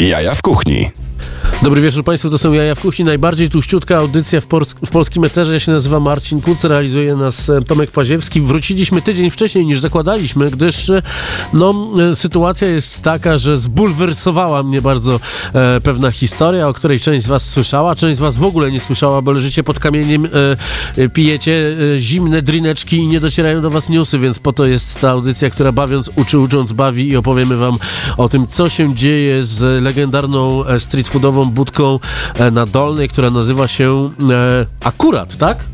Jaja w kuchni. Dobry wieczór Państwu, to są Jaja w Kuchni, najbardziej tuściutka audycja w, w polskim eterze. Ja się nazywam Marcin Kuc, realizuje nas e, Tomek Paziewski. Wróciliśmy tydzień wcześniej niż zakładaliśmy, gdyż e, no, e, sytuacja jest taka, że zbulwersowała mnie bardzo e, pewna historia, o której część z Was słyszała, część z Was w ogóle nie słyszała, bo leżycie pod kamieniem, e, pijecie e, zimne drineczki i nie docierają do Was newsy, więc po to jest ta audycja, która bawiąc uczy, ucząc bawi i opowiemy Wam o tym, co się dzieje z legendarną street foodową budką e, na Dolnej, która nazywa się e, Akurat, tak?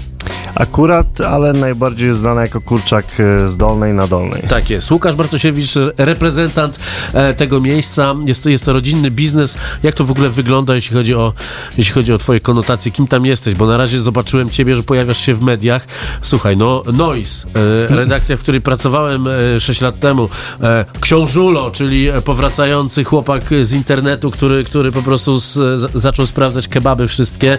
Akurat, ale najbardziej znana jako kurczak e, z Dolnej na Dolnej. Tak jest. Łukasz Bartosiewicz, reprezentant e, tego miejsca. Jest to, jest to rodzinny biznes. Jak to w ogóle wygląda, jeśli chodzi, o, jeśli chodzi o twoje konotacje? Kim tam jesteś? Bo na razie zobaczyłem ciebie, że pojawiasz się w mediach. Słuchaj, no Noise, e, redakcja, w której pracowałem 6 lat temu. Książulo, czyli powracający chłopak z internetu, który, który po prostu z, zaczął sprawdzać kebaby wszystkie.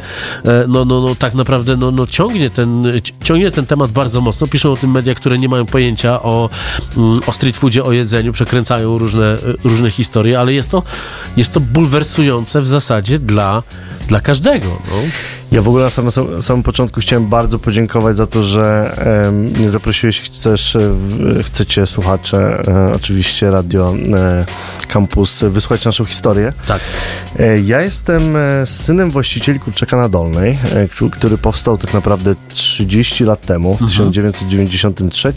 No, no, no tak naprawdę no, no ciągnie ten, ciągnie ten temat bardzo mocno. Piszą o tym media, które nie mają pojęcia o, mm, o street foodzie, o jedzeniu, przekręcają różne, różne historie, ale jest to, jest to bulwersujące w zasadzie dla, dla każdego. No. Ja w ogóle na samym, samym początku chciałem bardzo podziękować za to, że e, mnie zaprosiłeś, chcesz, e, chcecie słuchacze, e, oczywiście Radio e, Campus, wysłuchać naszą historię. Tak. E, ja jestem e, synem właścicieli Kurczaka na Dolnej, który powstał tak naprawdę 30 lat temu, w mhm. 1993.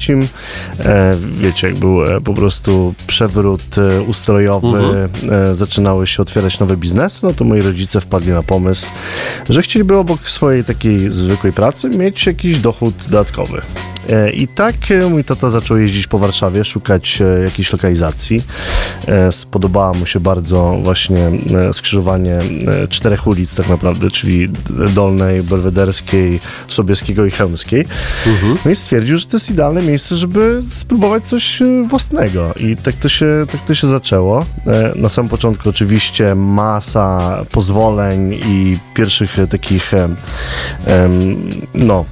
wiecie, jak był po prostu przewrót ustrojowy, mhm. zaczynały się otwierać nowe biznesy, no to moi rodzice wpadli na pomysł, że chcieliby obok swojej takiej zwykłej pracy mieć jakiś dochód dodatkowy. E, I tak e, mój tata zaczął jeździć po Warszawie, szukać e, jakiejś lokalizacji. Spodobała mu się bardzo właśnie skrzyżowanie czterech ulic tak naprawdę, czyli Dolnej, Belwederskiej, Sobieskiego i Chełmskiej. Mhm. No i stwierdził, że to jest idealne miejsce, żeby spróbować coś własnego. I tak to się, tak to się zaczęło. Na samym początku oczywiście masa pozwoleń i pierwszych takich no,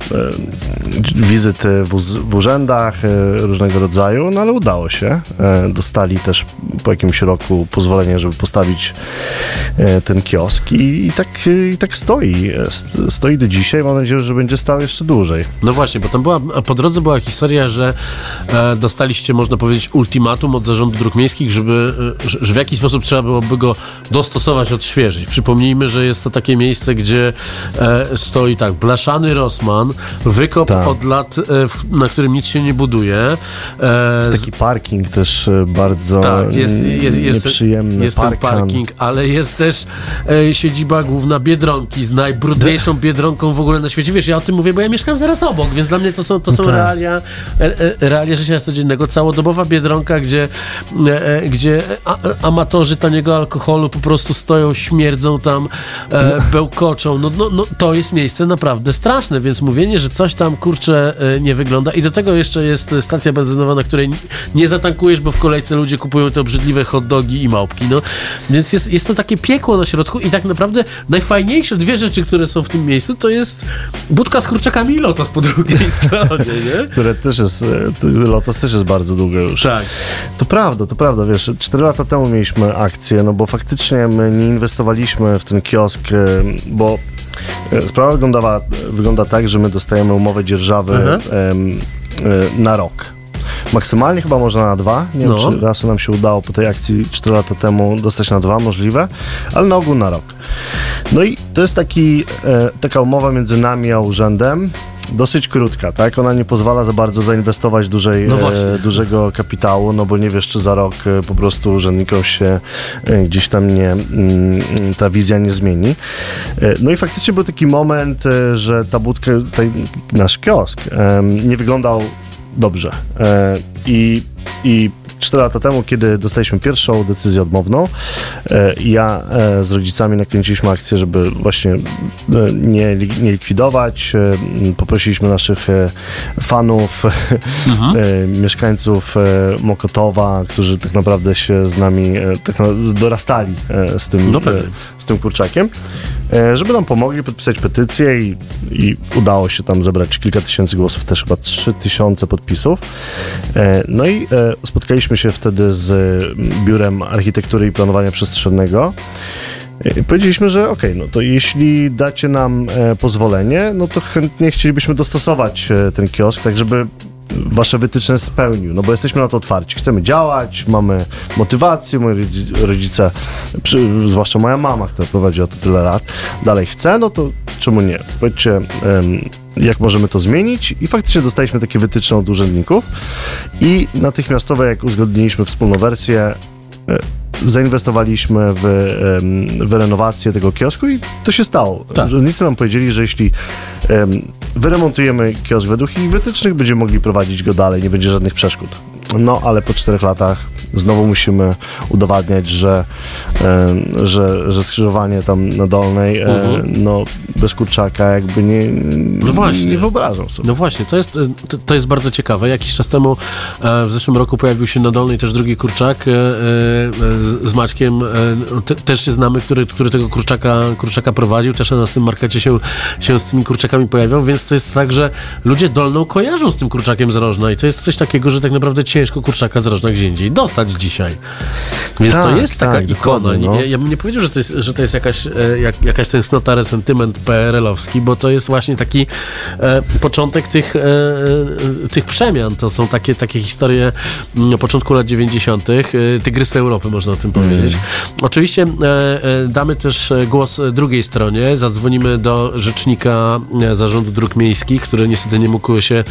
wizyt w, w urzędach e, różnego rodzaju, no ale udało się. E, dostali też po jakimś roku pozwolenie, żeby postawić e, ten kiosk i, i tak, i tak stoi. Stoi do dzisiaj. Mam nadzieję, że będzie stał jeszcze dłużej. No właśnie, bo tam była, po drodze była historia, że dostaliście, można powiedzieć, ultimatum od Zarządu Dróg Miejskich, żeby, że w jaki sposób trzeba byłoby go dostosować, odświeżyć. Przypomnijmy, że jest to takie miejsce, gdzie stoi tak, blaszany Rosman, wykop tak. od lat, na którym nic się nie buduje. Jest taki parking też e, bardzo tak, jest, jest, jest, nieprzyjemny. Jest ten parking, ale jest też e, siedziba główna Biedronki z najbrudniejszą Biedronką w ogóle na świecie. Wiesz, ja o tym mówię, bo ja mieszkam zaraz obok, więc dla mnie to są, to są tak. realia, e, e, realia życia codziennego. Całodobowa Biedronka, gdzie, e, e gdzie a, amatorzy taniego alkoholu po prostu stoją, śmierdzą tam, bełkoczą. No, no, no, to jest miejsce naprawdę straszne, więc mówienie, że coś tam, kurczę, nie wygląda i do tego jeszcze jest stacja benzynowa, na której nie zatankujesz, bo w kolejce ludzie kupują te obrzydliwe hot dogi i małpki, no. Więc jest, jest to takie piekło na środku i tak naprawdę najfajniejsze dwie rzeczy, które są w tym miejscu, to jest budka z kurczakami i lotos po drugiej stronie, nie? Które też jest, e, lotos też jest bardzo długo już. Tak. To prawda, to prawda, wiesz, cztery lata temu mieliśmy akcję, no bo faktycznie my nie inwestowaliśmy w ten kiosk, e, bo sprawa wyglądała, wygląda tak, że my dostajemy umowę dzierżawy na rok. Maksymalnie chyba można na dwa. Nie no. wiem, czy raz nam się udało po tej akcji 4 lata temu dostać na dwa, możliwe, ale na ogół na rok. No i to jest taki, e, taka umowa między nami a urzędem, dosyć krótka, tak? Ona nie pozwala za bardzo zainwestować dużej, no e, dużego kapitału, no bo nie wiesz, czy za rok e, po prostu urzędnikom się e, gdzieś tam nie, mm, ta wizja nie zmieni. E, no i faktycznie był taki moment, e, że ta budka, nasz kiosk nie wyglądał dobrze. E, I, i 4 lata temu, kiedy dostaliśmy pierwszą decyzję odmowną, e, ja e, z rodzicami nakręciliśmy akcję, żeby właśnie nie, nie likwidować. Poprosiliśmy naszych fanów, mhm. mieszkańców Mokotowa, którzy tak naprawdę się z nami tak dorastali z tym, no z tym kurczakiem. e, żeby nam pomogli podpisać petycję i, i udało się tam zebrać kilka tysięcy głosów, też chyba trzy tysiące podpisów. E, no i e, spotkaliśmy się wtedy z Biurem Architektury i Planowania Przestrzennego. I Powiedzieliśmy, że okay, no to jeśli dacie nam e, pozwolenie, no to chętnie chcielibyśmy dostosować e, ten kiosk, tak żeby wasze wytyczne spełnił, no bo jesteśmy na to otwarci. Chcemy działać, mamy motywację, moi rodzice, przy, zwłaszcza moja mama, która prowadzi o to tyle lat, dalej chce, no to czemu nie? Powiedzcie, jak możemy to zmienić i faktycznie dostaliśmy takie wytyczne od urzędników i natychmiastowo, jak uzgodniliśmy wspólną wersję, e, zainwestowaliśmy w, w renowację tego kiosku i to się stało. Tak. Urzędnicy nam powiedzieli, że jeśli wyremontujemy kiosk według ich wytycznych, będziemy mogli prowadzić go dalej, nie będzie żadnych przeszkód. No, ale po czterech latach znowu musimy udowadniać, że, e, że, że skrzyżowanie tam na dolnej, e, mhm. no bez kurczaka jakby nie, no właśnie. nie wyobrażam sobie. No właśnie, to jest, to, to jest bardzo ciekawe. Jakiś czas temu e, w zeszłym roku pojawił się na dolnej też drugi kurczak z, z Maćkiem. Te, też się znamy, który, który tego kurczaka, kurczaka prowadził, też na tym markecie się, się z tymi kurczakami pojawiał, więc to jest tak, że ludzie dolną kojarzą z tym kurczakiem z Rożna i to jest coś takiego, że tak naprawdę ciężko kurczaka z Rożna gdzie indziej dostać dzisiaj. Więc tak, to jest taka tak, ikona. No. Ja, ja, bym nie powiedział, że to jest, że to jest jakaś, e, jak, jakaś tęsknota, resentyment PRL-owski, bo to jest właśnie taki e, początek tych, e, e tych przemian. To są takie, takie historie na mm, początku lat 90., e, tygrysy Europy, można o tym mm. powiedzieć. Oczywiście e, damy też głos drugiej stronie. Zadzwonimy do rzecznika Zarządu Dróg Miejskich, który niestety nie mógł się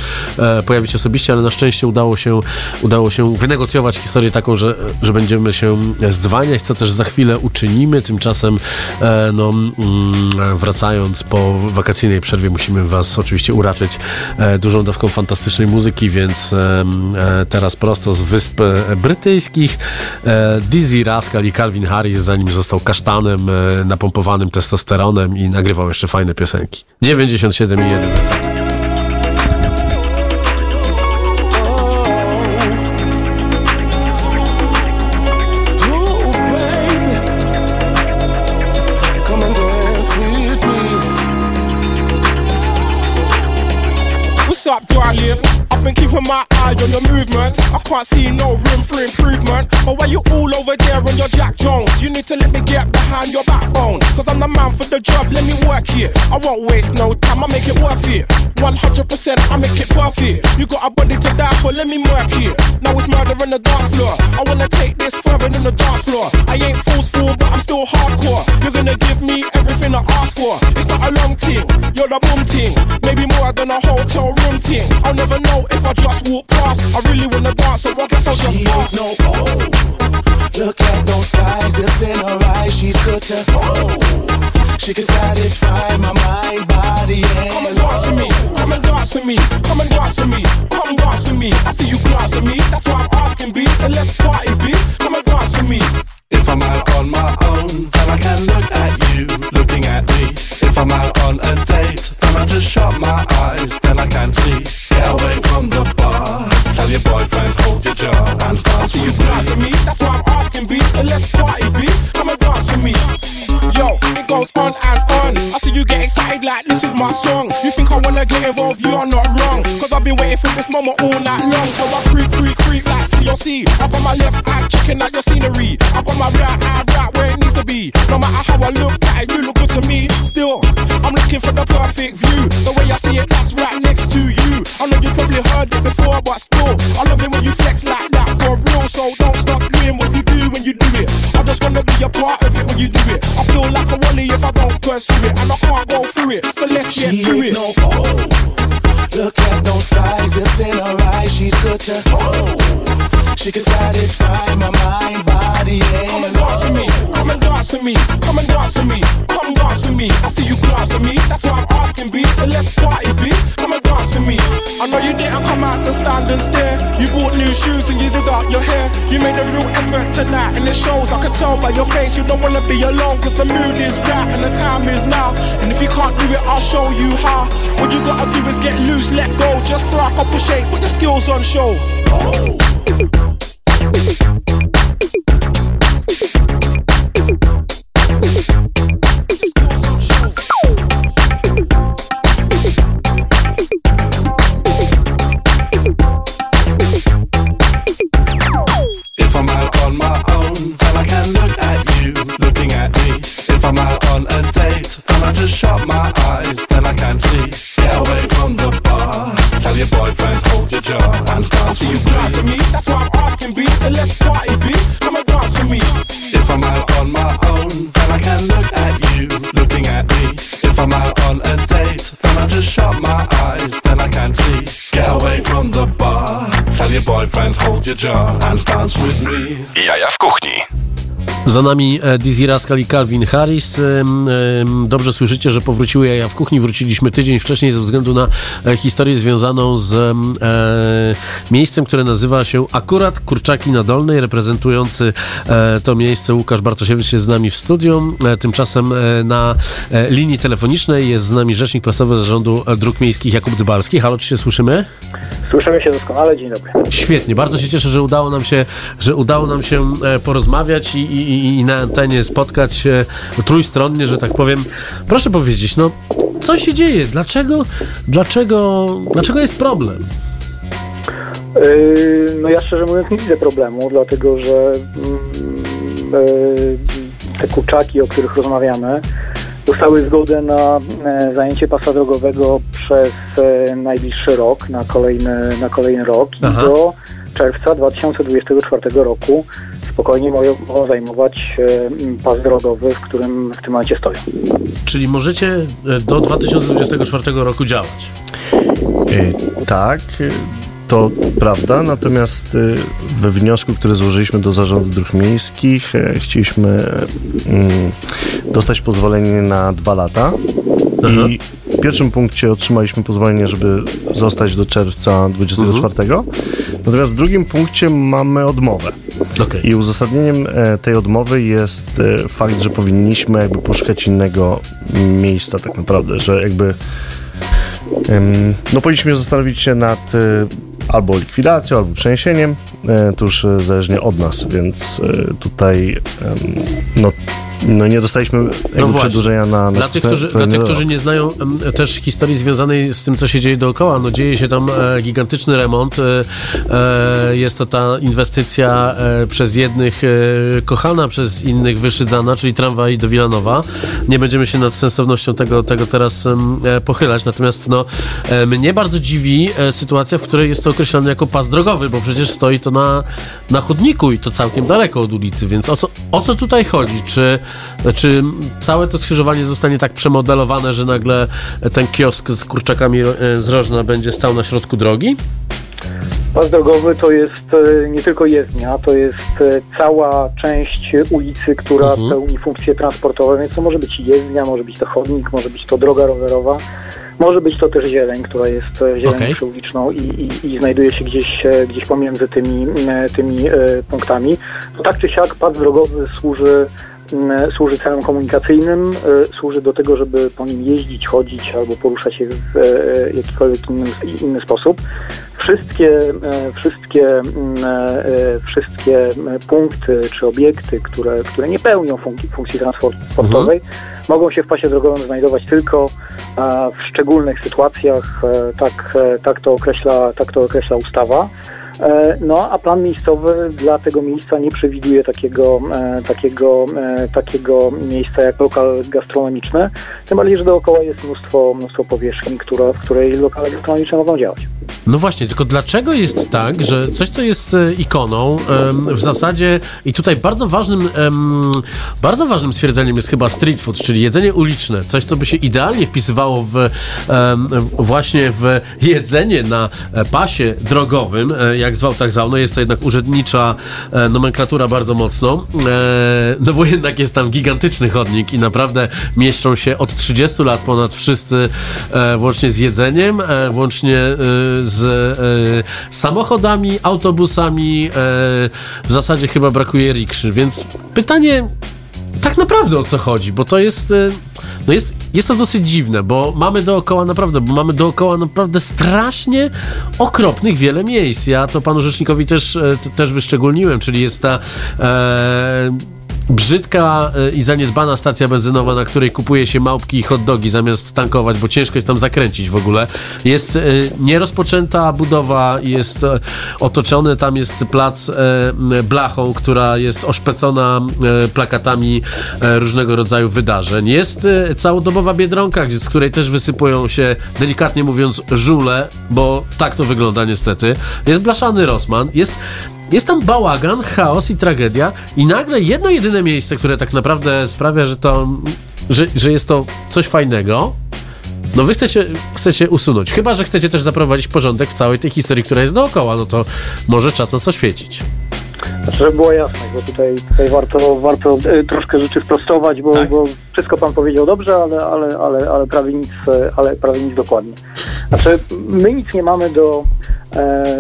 pojawić osobiście, ale na szczęście udało się, udało się wynegocjować historię taką, że, że będziemy się zdzwaniać, co też za chwilę uczynimy. Tymczasem, e, no, mm, wracając po wakacyjnej przerwie, musimy Was oczywiście uraczyć e, dużą dawką fantastycznej muzyki, więc e, teraz prosto z Wysp Brytyjskich Dizzy Rascal i Calvin Harris, zanim został kasztanem napompowanym testosteronem i nagrywał jeszcze fajne piosenki. 97,1 I've been keeping my eye on your movements. I can't see no room for improvement. But why you all over there on your Jack Jones? You need to let me get behind your backbone. Cause I'm the man for the job, let me work here. I won't waste no time, I make it worth it. 100% I make it perfect. You got a body to die for, let me work here. Now it's murder on the dance floor. I wanna take this further than the dance floor. I ain't forceful, but I'm still hardcore. You're gonna give me everything I ask for. It's not a long thing, you're the boom thing. Maybe thing. I'll never know if I just walk past. I really wanna dance, so I guess I'll just pass. No, oh. Look at those thighs, it's in her eyes. She's good to oh. She can satisfy my mind, body, and Come and dance with me, come and dance with me, come and dance with me, come dance with me. I see you glance at me, that's why I'm asking, B. So let's party, B. Come and dance with me. If I'm out on my own, then I can I'm out on a date, then I just shut my eyes, then I can't see. Get away from the bar. Tell your boyfriend, hold your jaw and dance with you Dance with me, that's why I'm asking, B. So let's party, B. Come and dance with me. Yo, it goes on and on. I see you get excited like this is my song. You think I wanna get involved? You are not wrong. Cause I've been waiting for this moment all night long. So I creep, creep, creep like TLC. I got my left eye checking out your scenery. I got my right eye right where it needs to be. No matter how I look at it, you look good to me. Still, looking for the perfect view. The way I see it, that's right next to you. I know you probably heard it before, but still, I love it when you flex like that for real. So don't stop doing what you do when you do it. I just wanna be a part of it when you do it. I feel like a wally if I don't pursue it, and I can't go through it. So let's get she through it. No, oh. Look at those thighs, it's in her eyes. She's good to oh. She can satisfy my mind, body, and Come and dance with me, come and dance with me, come and dance with me, come dance with me. I see you glance at me, that's why I'm asking, B. So let's party, B. Come and dance with me. I know you didn't come out to stand and stare. You bought new shoes and you did up your hair. You made a real effort tonight, and it shows. I can tell by your face you don't wanna be alone, cause the mood is right and the time is now. And if you can't do it, I'll show you how. What you gotta do is get loose, let go. Just throw a couple shakes, put your skills on show. Oh. Your jar and dance with me. Kuchni. Za nami e, Dizzy Rascal i Calvin Harris. Dobrze słyszycie, że powróciły jaja w kuchni. Wróciliśmy tydzień wcześniej ze względu na e, historię związaną z e, miejscem, które nazywa się akurat Kurczaki na Dolnej. Reprezentujący to miejsce Łukasz Bartosiewicz jest z nami w studiu. E, tymczasem na linii telefonicznej jest z nami rzecznik prasowy Zarządu Dróg Miejskich Jakub Dybalski. Halo, czy się słyszymy? Słyszymy się doskonale, dzień dobry. Świetnie, bardzo się cieszę, że udało nam się, że udało nam się porozmawiać i, i, i na antenie spotkać się trójstronnie, że tak powiem. Proszę powiedzieć, no co się dzieje? Dlaczego, dlaczego, dlaczego jest problem? Yy, No ja szczerze mówiąc nie widzę problemu, dlatego że mm, yy, te kurczaki, o których rozmawiamy, dostały zgodę na e, zajęcie pasa drogowego przez e, najbliższy rok, na kolejny, na kolejny rok Aha. i do czerwca 2024 roku spokojnie mogą, mogą zajmować e, pas drogowy, w którym w tym momencie stoją. Czyli możecie e, do 2024 roku działać. Y, Tak, to prawda, natomiast we wniosku, który złożyliśmy do Zarządu Dróg Miejskich, e, chcieliśmy dostać pozwolenie na dwa lata i w pierwszym punkcie otrzymaliśmy pozwolenie, żeby zostać do czerwca 24, natomiast w drugim punkcie mamy odmowę. Okej. I uzasadnieniem e, tej odmowy jest e, fakt, że powinniśmy jakby poszukać innego miejsca tak naprawdę, że jakby no powinniśmy zastanowić się nad e, albo likwidacją, albo przeniesieniem, to już zależnie od nas, więc tutaj no, no nie dostaliśmy właśnie. przedłużenia na, na Dla tych, którzy, dla tych, którzy nie znają też historii związanej z tym, co się dzieje dookoła, no dzieje się tam e, gigantyczny remont. E, e, jest to ta inwestycja e, przez jednych e, kochana, przez innych wyszydzana, czyli tramwaj do Wilanowa. Nie będziemy się nad sensownością tego, tego teraz e, pochylać, natomiast no, mnie bardzo dziwi sytuacja, w której jest to określone jako pas drogowy, bo przecież stoi to na, na chodniku i to całkiem daleko od ulicy, więc o co, o co tutaj chodzi? Czy, czy całe to skrzyżowanie zostanie tak przemodelowane, że nagle ten kiosk z kurczakami e, z Rożna będzie stał na środku drogi? Pas drogowy to jest e, nie tylko jezdnia, to jest e, cała część ulicy, która Mhm. pełni funkcje transportowe, więc to może być jezdnia, może być to chodnik, może być to droga rowerowa, może być to też zieleń, która jest zielenią Okej. przyuliczną i, i, i znajduje się gdzieś, gdzieś pomiędzy tymi, tymi punktami. To tak czy siak pas drogowy służy służy celom komunikacyjnym, e, służy do tego, żeby po nim jeździć, chodzić albo poruszać się w e, jakikolwiek inny, inny sposób. Wszystkie, e, wszystkie, e, wszystkie punkty czy obiekty, które, które nie pełnią funkcji, funkcji transportowej, mogą się w pasie drogowym znajdować tylko e, w szczególnych sytuacjach. E, Tak, e, tak, to, określa, tak to określa ustawa. E, No, a plan miejscowy dla tego miejsca nie przewiduje takiego, e, takiego, e, takiego miejsca jak lokal gastronomiczny, tym bardziej, że dookoła jest mnóstwo, mnóstwo powierzchni, która, w której lokale gastronomiczne mogą działać. No właśnie, tylko dlaczego jest tak, że coś, co jest ikoną, w zasadzie i tutaj bardzo ważnym, bardzo ważnym stwierdzeniem jest chyba street food, czyli jedzenie uliczne, coś, co by się idealnie wpisywało w, właśnie w jedzenie na pasie drogowym, e, zwał, tak zwał, no jest to jednak urzędnicza e, nomenklatura bardzo mocno, e, no bo jednak jest tam gigantyczny chodnik i naprawdę mieszczą się od 30 lat ponad wszyscy, e, włącznie z jedzeniem, włącznie z samochodami, autobusami, w zasadzie chyba brakuje rikszy, więc pytanie tak naprawdę o co chodzi, bo to jest, no jest, jest to dosyć dziwne, bo mamy dookoła naprawdę, bo mamy dookoła naprawdę strasznie okropnych wiele miejsc. Ja to panu rzecznikowi też, e, też wyszczególniłem, czyli jest ta e, brzydka e, i zaniedbana stacja benzynowa, na której kupuje się małpki i hot dogi zamiast tankować, bo ciężko jest tam zakręcić w ogóle. Jest e, nierozpoczęta budowa, jest e, otoczony, tam jest plac blachą, która jest oszpecona plakatami różnego rodzaju wydarzeń. Jest całodobowa biedronka, z której też wysypują się, delikatnie mówiąc, żule, bo tak to wygląda niestety. Jest blaszany Rosman, jest jest tam bałagan, chaos i tragedia i nagle jedno jedyne miejsce, które tak naprawdę sprawia, że to, że, że jest to coś fajnego, no wy chcecie, chcecie usunąć. Chyba, że chcecie też zaprowadzić porządek w całej tej historii, która jest dookoła, no to może czas na co świecić. Znaczy, żeby było jasne, bo tutaj, tutaj warto, warto e, troszkę rzeczy sprostować, bo, Tak. bo wszystko pan powiedział dobrze, ale, ale, ale, ale, prawie nic, e, ale prawie nic dokładnie. Znaczy, my nic nie mamy do,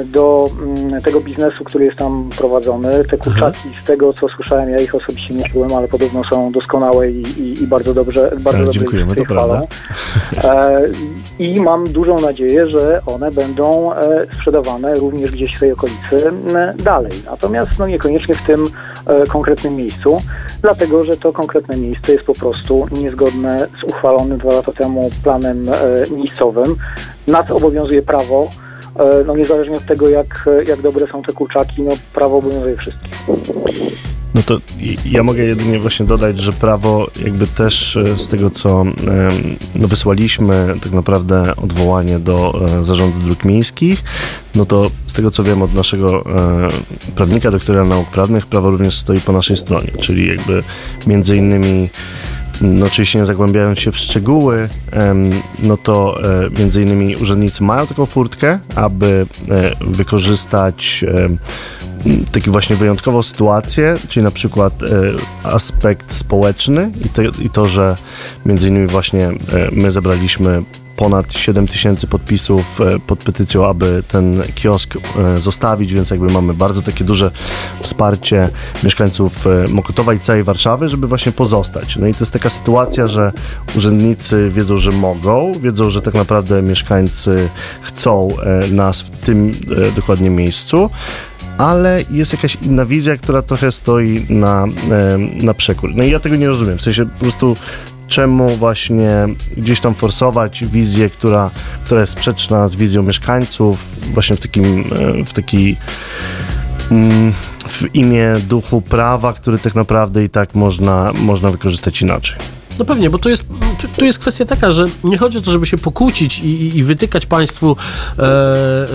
do mm, tego biznesu, który jest tam prowadzony. Te kurczaki, z tego co słyszałem, ja ich osobiście nie czułem, ale podobno są doskonałe i, i, i bardzo dobrze, bardzo Tak, dobrze dziękujemy, to prawda. chwalą. E, I mam dużą nadzieję, że one będą e, sprzedawane również gdzieś w tej okolicy dalej. Natomiast no, niekoniecznie w tym e, konkretnym miejscu, dlatego że to konkretne miejsce jest po prostu niezgodne z uchwalonym dwa lata temu planem e, miejscowym. Nas obowiązuje prawo. E, No niezależnie od tego, jak, jak dobre są te kurczaki, no prawo obowiązuje wszystkich. No to ja mogę jedynie właśnie dodać, że prawo jakby też e, z tego, co no wysłaliśmy tak naprawdę odwołanie do e, Zarządu Dróg Miejskich, no to z tego, co wiem od naszego prawnika, doktora nauk prawnych, prawo również stoi po naszej stronie, czyli jakby między innymi oczywiście nie zagłębiając się w szczegóły, no to e, między innymi urzędnicy mają taką furtkę, aby e, wykorzystać taką właśnie wyjątkową sytuację, czyli na przykład e, aspekt społeczny i, te, i to, że między innymi właśnie e, my zebraliśmy ponad 7 tysięcy podpisów e, pod petycją, aby ten kiosk e, zostawić, więc jakby mamy bardzo takie duże wsparcie mieszkańców e, Mokotowa i całej Warszawy, żeby właśnie pozostać. No i to jest taka sytuacja, że urzędnicy wiedzą, że mogą, wiedzą, że tak naprawdę mieszkańcy chcą nas w tym dokładnie miejscu, ale jest jakaś inna wizja, która trochę stoi na, na przekór. No i ja tego nie rozumiem. W sensie po prostu czemu właśnie gdzieś tam forsować wizję, która, która jest sprzeczna z wizją mieszkańców, właśnie w takim, e, w taki mm, w imię duchu prawa, który tak naprawdę i tak można, można wykorzystać inaczej. No pewnie, bo to jest, tu, tu jest kwestia taka, że nie chodzi o to, żeby się pokłócić i, i, wytykać państwu e, e,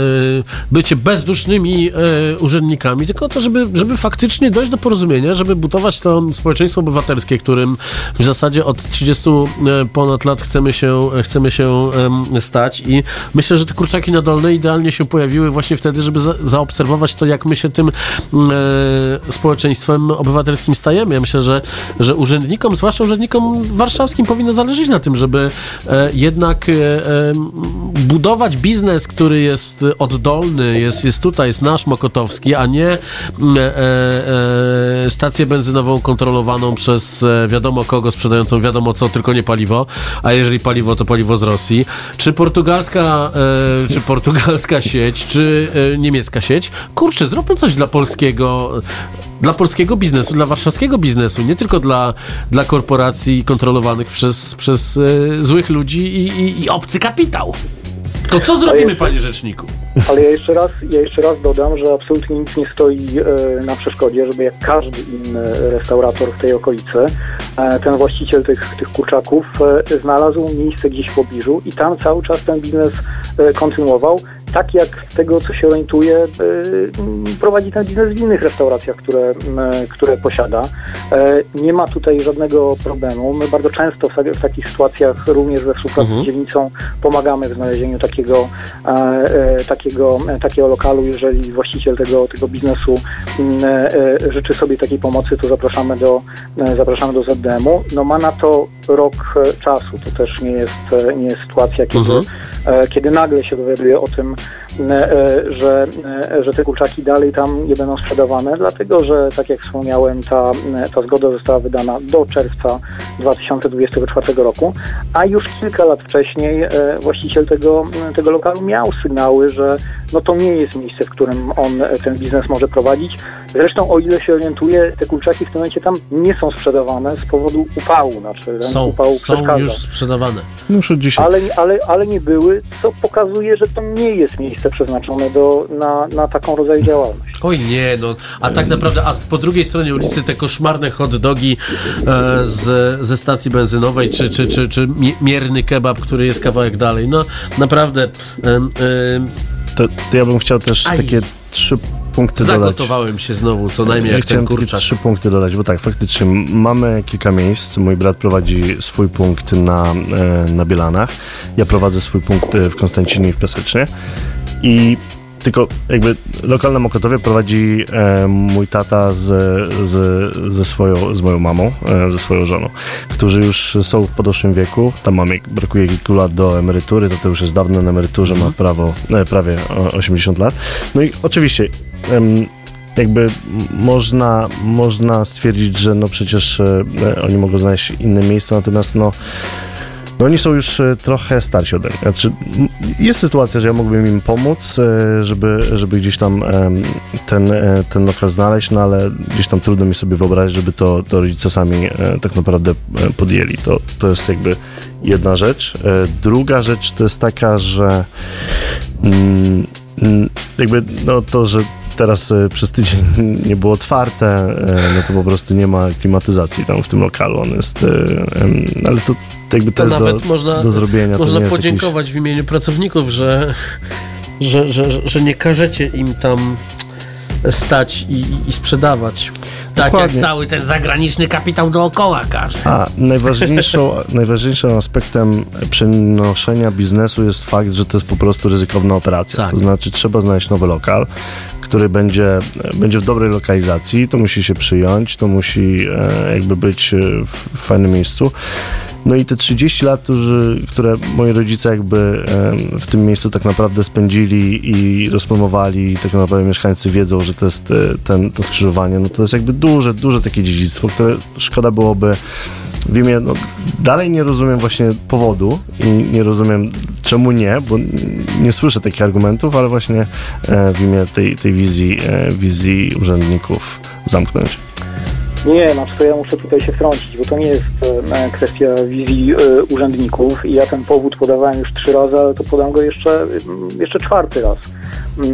bycie bezdusznymi e, urzędnikami, tylko o to, żeby, żeby faktycznie dojść do porozumienia, żeby budować to społeczeństwo obywatelskie, którym w zasadzie od 30 ponad lat chcemy się, chcemy się stać i myślę, że te kurczaki na dolne idealnie się pojawiły właśnie wtedy, żeby za, zaobserwować to, jak my się tym e, społeczeństwem obywatelskim stajemy. Ja myślę, że, że urzędnikom, zwłaszcza urzędnikom warszawskim powinno zależeć na tym, żeby e, jednak e, e, budować biznes, który jest oddolny, jest, jest tutaj, jest nasz Mokotowski, a nie e, stację benzynową kontrolowaną przez wiadomo kogo, sprzedającą wiadomo co, tylko nie paliwo, a jeżeli paliwo, to paliwo z Rosji. Czy portugalska, czy portugalska sieć, czy niemiecka sieć? Kurczę, zróbmy coś dla polskiego, dla polskiego biznesu, dla warszawskiego biznesu, nie tylko dla, dla korporacji kontrolowanych przez, przez e, złych ludzi i, i, i obcy kapitał. To co zrobimy, panie rzeczniku? Ale ja jeszcze raz, ja jeszcze raz dodam, że absolutnie nic nie stoi e, na przeszkodzie, żeby jak każdy inny restaurator w tej okolicy, e, ten właściciel tych, tych kurczaków e, znalazł miejsce gdzieś w pobliżu i tam cały czas ten biznes kontynuował. Tak jak z tego, co się orientuje, prowadzi ten biznes w innych restauracjach, które, które posiada. Nie ma tutaj żadnego problemu. My bardzo często w, ta- w takich sytuacjach, również we współpracy Mhm. z dzielnicą, pomagamy w znalezieniu takiego, e, takiego, e, takiego lokalu. Jeżeli właściciel tego, tego biznesu m, e, e, życzy sobie takiej pomocy, to zapraszamy do, zapraszamy do ZDM-u. No ma na to rok czasu. To też nie jest, nie jest sytuacja, kiedy, Mhm. e, kiedy nagle się dowiaduje o tym, że, e, że te kurczaki dalej tam nie będą sprzedawane, dlatego że, tak jak wspomniałem, ta, m, ta zgoda została wydana do czerwca 2024 roku, a już kilka lat wcześniej e, właściciel tego, tego lokalu miał sygnały, że no to nie jest miejsce, w którym on e, ten biznes może prowadzić. Zresztą, o ile się orientuję, te kurczaki w tym momencie tam nie są sprzedawane z powodu upału, znaczy ten Są, upał są przeszkadza. już sprzedawane. No już od dzisiaj. Ale, ale, ale nie były, co pokazuje, że to nie jest miejsce przeznaczone do, na, na taką rodzaj działalność. Oj nie, no, a tak naprawdę, a po drugiej stronie ulicy te koszmarne hot dogi e, z, ze stacji benzynowej, czy, czy, czy, czy mi- mierny kebab, który jest kawałek dalej, no naprawdę em, em, To, to ja bym chciał też Aj. takie trzy punkty dodać. Zagotowałem się znowu, co najmniej Ja jak ten kurczak. trzy punkty dodać, bo tak, faktycznie mamy kilka miejsc. Mój brat prowadzi swój punkt na, e, na Bielanach. Ja prowadzę swój punkt e, w Konstancinie i w Piasecznie. I tylko jakby lokal na Mokotowie prowadzi e, mój tata z, z, ze swoją, z moją mamą, e, ze swoją żoną, którzy już są w podeszłym wieku. Tam mamy, brakuje kilku lat do emerytury, to to już jest dawno na emeryturze, ma prawo, e, prawie o- 80 lat. No i oczywiście em, jakby można, można stwierdzić, że no przecież e, oni mogą znaleźć inne miejsca, natomiast no no oni są już e, trochę starsi ode mnie. Znaczy, jest sytuacja, że ja mógłbym im pomóc, e, żeby, żeby gdzieś tam ten, e, ten lokal znaleźć, no ale gdzieś tam trudno mi sobie wyobrazić, żeby to, to rodzice sami tak naprawdę podjęli. To, to jest jakby jedna rzecz. Druga rzecz to jest taka, że mm, jakby no to, że teraz e, przez tydzień nie było otwarte, e, no to po prostu nie ma klimatyzacji tam w tym lokalu. On jest, e, ale to jakby to, To jest nawet do, można, do zrobienia. można podziękować w imieniu pracowników, że, że, że, że- że nie każecie im tam stać i, i sprzedawać. Tak Dokładnie. jak cały ten zagraniczny kapitał dookoła każe. A najważniejszą, najważniejszym aspektem przenoszenia biznesu jest fakt, że to jest po prostu ryzykowna operacja. Tak. To znaczy trzeba znaleźć nowy lokal, który będzie, będzie w dobrej lokalizacji, to musi się przyjąć, to musi e, jakby być e, w, fajnym miejscu. No i te 30 lat, którzy, które moi rodzice jakby em, w tym miejscu tak naprawdę spędzili i rozpromowali, i tak naprawdę mieszkańcy wiedzą, że to jest e, ten, to skrzyżowanie, no to jest jakby duże, duże takie dziedzictwo, które szkoda byłoby w imię, no, dalej nie rozumiem właśnie powodu i nie rozumiem czemu nie, bo nie słyszę takich argumentów, ale właśnie e, w imię tej, tej wizji, e, wizji urzędników zamknąć. Nie, znaczy to ja muszę tutaj się wtrącić, bo to nie jest e, kwestia wizji e, urzędników i ja ten powód podawałem już trzy razy, ale to podam go jeszcze, jeszcze czwarty raz.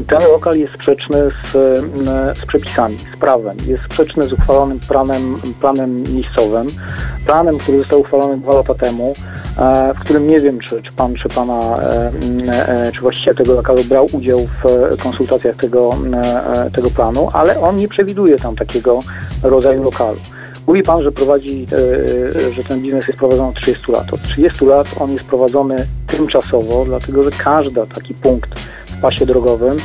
Ten lokal jest sprzeczny z, mm, z przepisami, z prawem. Jest sprzeczny z uchwalonym planem, planem miejscowym, planem, który został uchwalony dwa lata temu, e, w którym nie wiem, czy, czy pan, czy pana, e, e, czy właściciel tego lokalu brał udział w e, konsultacjach tego, e, tego planu, ale on nie przewiduje tam takiego rodzaju lokalu. Mówi pan, że prowadzi, e, że ten biznes jest prowadzony od 30 lat. Od 30 lat on jest prowadzony tymczasowo, dlatego że każdy taki punkt pasie drogowym